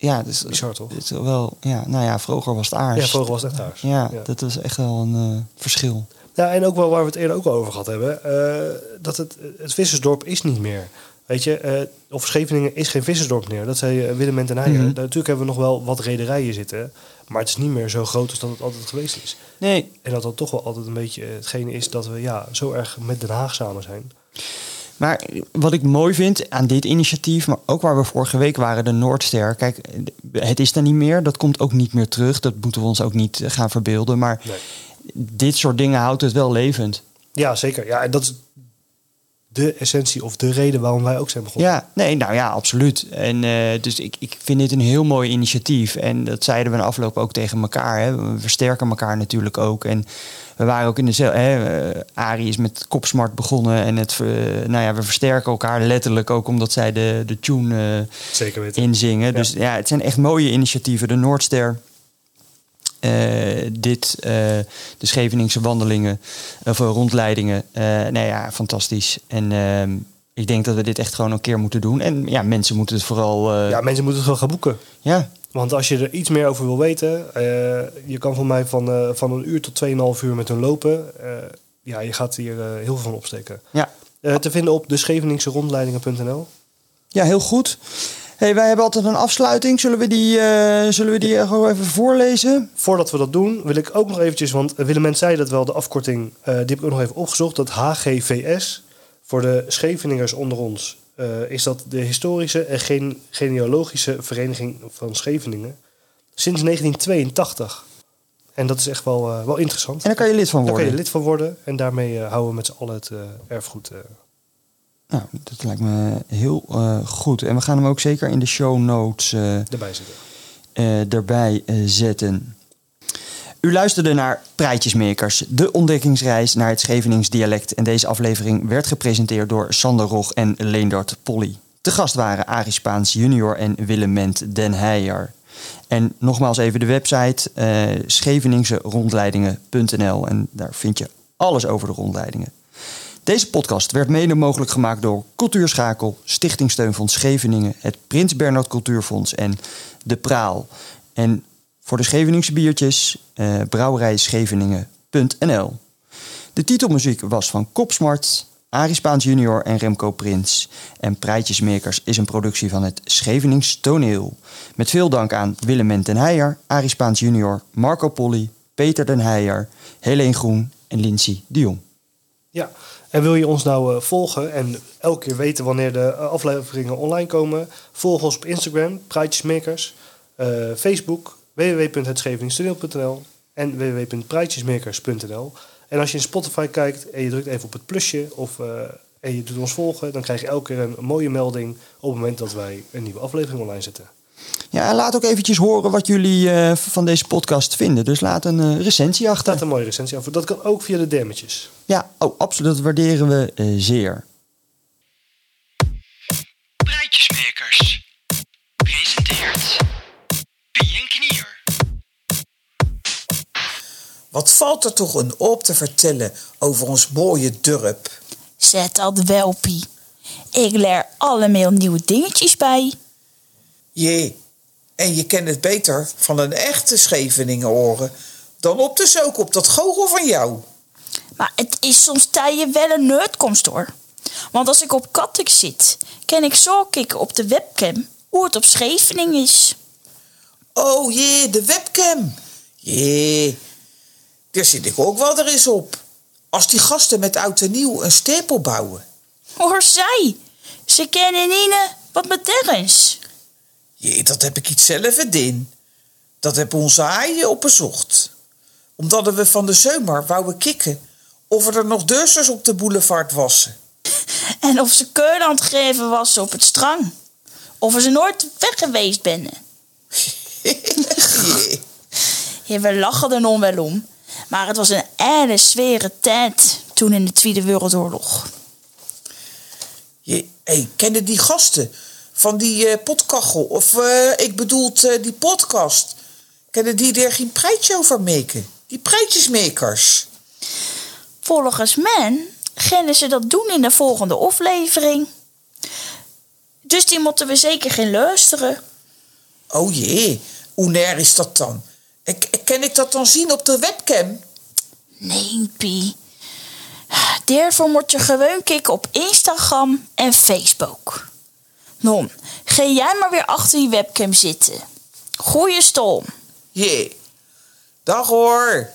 Ja, dus, Bizar, toch? het wel, ja, nou ja, vroeger was het aars. Ja, vroeger was het echt thuis. Ja, dat is echt wel een eh, verschil. Ja, en ook wel waar we het eerder ook al over gehad hebben, eh, dat het, het vissersdorp is niet meer. Weet je, eh, of Scheveningen is geen vissersdorp meer. Dat zei eh, Willem en ten Heijer. Daar- Natuurlijk hebben we nog wel wat rederijen zitten, maar het is niet meer zo groot als dat het altijd geweest is. Nee, En dat dat toch wel altijd een beetje hetgene is dat we ja, zo erg met Den Haag samen zijn. Maar wat ik mooi vind aan dit initiatief, maar ook waar we vorige week waren, de Noordster. Kijk, het is er niet meer. Dat komt ook niet meer terug. Dat moeten we ons ook niet eh, gaan verbeelden. Maar Nee. dit soort dingen houdt het wel levend. Ja, zeker. Ja, en dat is de essentie of de reden waarom wij ook zijn begonnen. Ja, nee, nou ja, absoluut. En uh, dus ik, ik vind dit een heel mooi initiatief. En dat zeiden we in de afloop ook tegen elkaar. Hè. We versterken elkaar natuurlijk ook. En we waren ook in dezelfde. Uh, Arie is met Kopsmart begonnen. En het, uh, nou ja, we versterken elkaar letterlijk ook omdat zij de, de tune Zeker weten. inzingen. Ja. Dus ja, het zijn echt mooie initiatieven. De Noordster. Uh, dit, uh, de Scheveningse wandelingen of rondleidingen. Uh, nou ja, fantastisch. En uh, ik denk dat we dit echt gewoon een keer moeten doen. En ja, mensen moeten het vooral. Ja, mensen moeten het gewoon gaan boeken. Ja. Want als je er iets meer over wil weten, je kan van mij van, van een uur tot 2,5 uur met hun lopen. Ja, je gaat hier heel veel van opsteken. Ja. Te vinden op de Scheveningse rondleidingen.nl. Ja, heel goed. Hey, wij hebben altijd een afsluiting. Zullen we die, uh, zullen we die gewoon even voorlezen? Voordat we dat doen, wil ik ook nog eventjes... want Willem zei dat wel, de afkorting... Uh, die heb ik ook nog even opgezocht. Dat HGVS, voor de Scheveningers onder ons... Uh, is dat de historische en geen genealogische vereniging van Scheveningen. Sinds 1982. En dat is echt wel, eh, wel interessant. En daar kan je lid van Daar worden. kan je lid van worden. En daarmee eh, houden we met z'n allen het eh, erfgoed. Nou, dat lijkt me heel eh, goed. En we gaan hem ook zeker in de show notes eh, erbij zitten. eh, erbij zetten. U luisterde naar Praatjesmakers, de ontdekkingsreis naar het Schevenings dialect. En deze aflevering werd gepresenteerd door Sander Rog en Leendert Polly. Te gast waren Arie Spaans junior en Willem Ment den Heijer. En nogmaals even de website eh scheveningserondleidingen.nl en daar vind je alles over de rondleidingen. Deze podcast werd mede mogelijk gemaakt door Cultuurschakel, Stichting Steunfonds Scheveningen, het Prins Bernhard Cultuurfonds en De Praal. En voor de Scheveningse biertjes, eh brouwerijscheveningen.nl. De titelmuziek was van Kopsmart, Arie Spaans junior en Remco Prins. En Prijtjesmakers is een productie van het Schevenings Toneel. Met veel dank aan Willem ten Heijer, Arie Spaans junior, Marco Polly, Peter den Heijer, Helene Groen en Lindsay de Jong. Ja, en wil je ons nou eh, volgen en elke keer weten wanneer de eh, afleveringen online komen? Volg ons op Instagram, Praatjesmakers, eh, Facebook, www.hetscheveningstoneel.nl en www.praatjesmakers.nl. En als je in Spotify kijkt en je drukt even op het plusje of, en je doet ons volgen, dan krijg je elke keer een mooie melding op het moment dat wij een nieuwe aflevering online zetten. Ja, en laat ook eventjes horen wat jullie eh, van deze podcast vinden. Dus laat een eh, recensie achter. Staat een mooie recensie af. Dat kan ook via de dammetjes. Ja, oh, absoluut. Dat waarderen we eh, zeer. Praatjesmakers. Presenteert Pien Knier. Wat valt er toch een op te vertellen over ons mooie dorp? Zet dat wel, Pie. Ik leer allemaal nieuwe dingetjes bij. Jee, en je kent het beter van een echte Scheveningen horen dan op de zoek op dat goochel van jou. Maar het is soms tijden wel een nerdkomst hoor. Want als ik op Kattek zit, kan ik zo kijken op de webcam hoe het op Scheveningen is. Oh jee, de webcam. Jee, daar zit ik ook wel er eens op. Als die gasten met oud en nieuw een stapel bouwen. Hoor zij, ze kennen niet wat met dergens. Jee, dat heb ik iets zelf in. Dat heb onze haaien opgezocht. Omdat we van de zomer wouden kikken of er nog dursers op de boulevard wassen. En of ze keur aan het geven was op het strand. Of ze nooit weg geweest ben. Jee. Ja, we lachen er nog wel om. Maar het was een hele zware tijd toen in de Tweede Wereldoorlog. Je, hey, kennen die gasten van die eh, potkachel, of eh, ik bedoel eh, die podcast, kennen die er geen prijtje over maken? Die prijtjesmakers. Volgens men gaan ze dat doen in de volgende aflevering. Dus die moeten we zeker geen luisteren. Oh jee, hoe neer is dat dan? En k- kan ik dat dan zien op de webcam? Nee, Pie. Daarvoor moet je gewoon kijken op Instagram en Facebook. Non, ga jij maar weer achter die webcam zitten. Goeie stom. Jee. Dag hoor.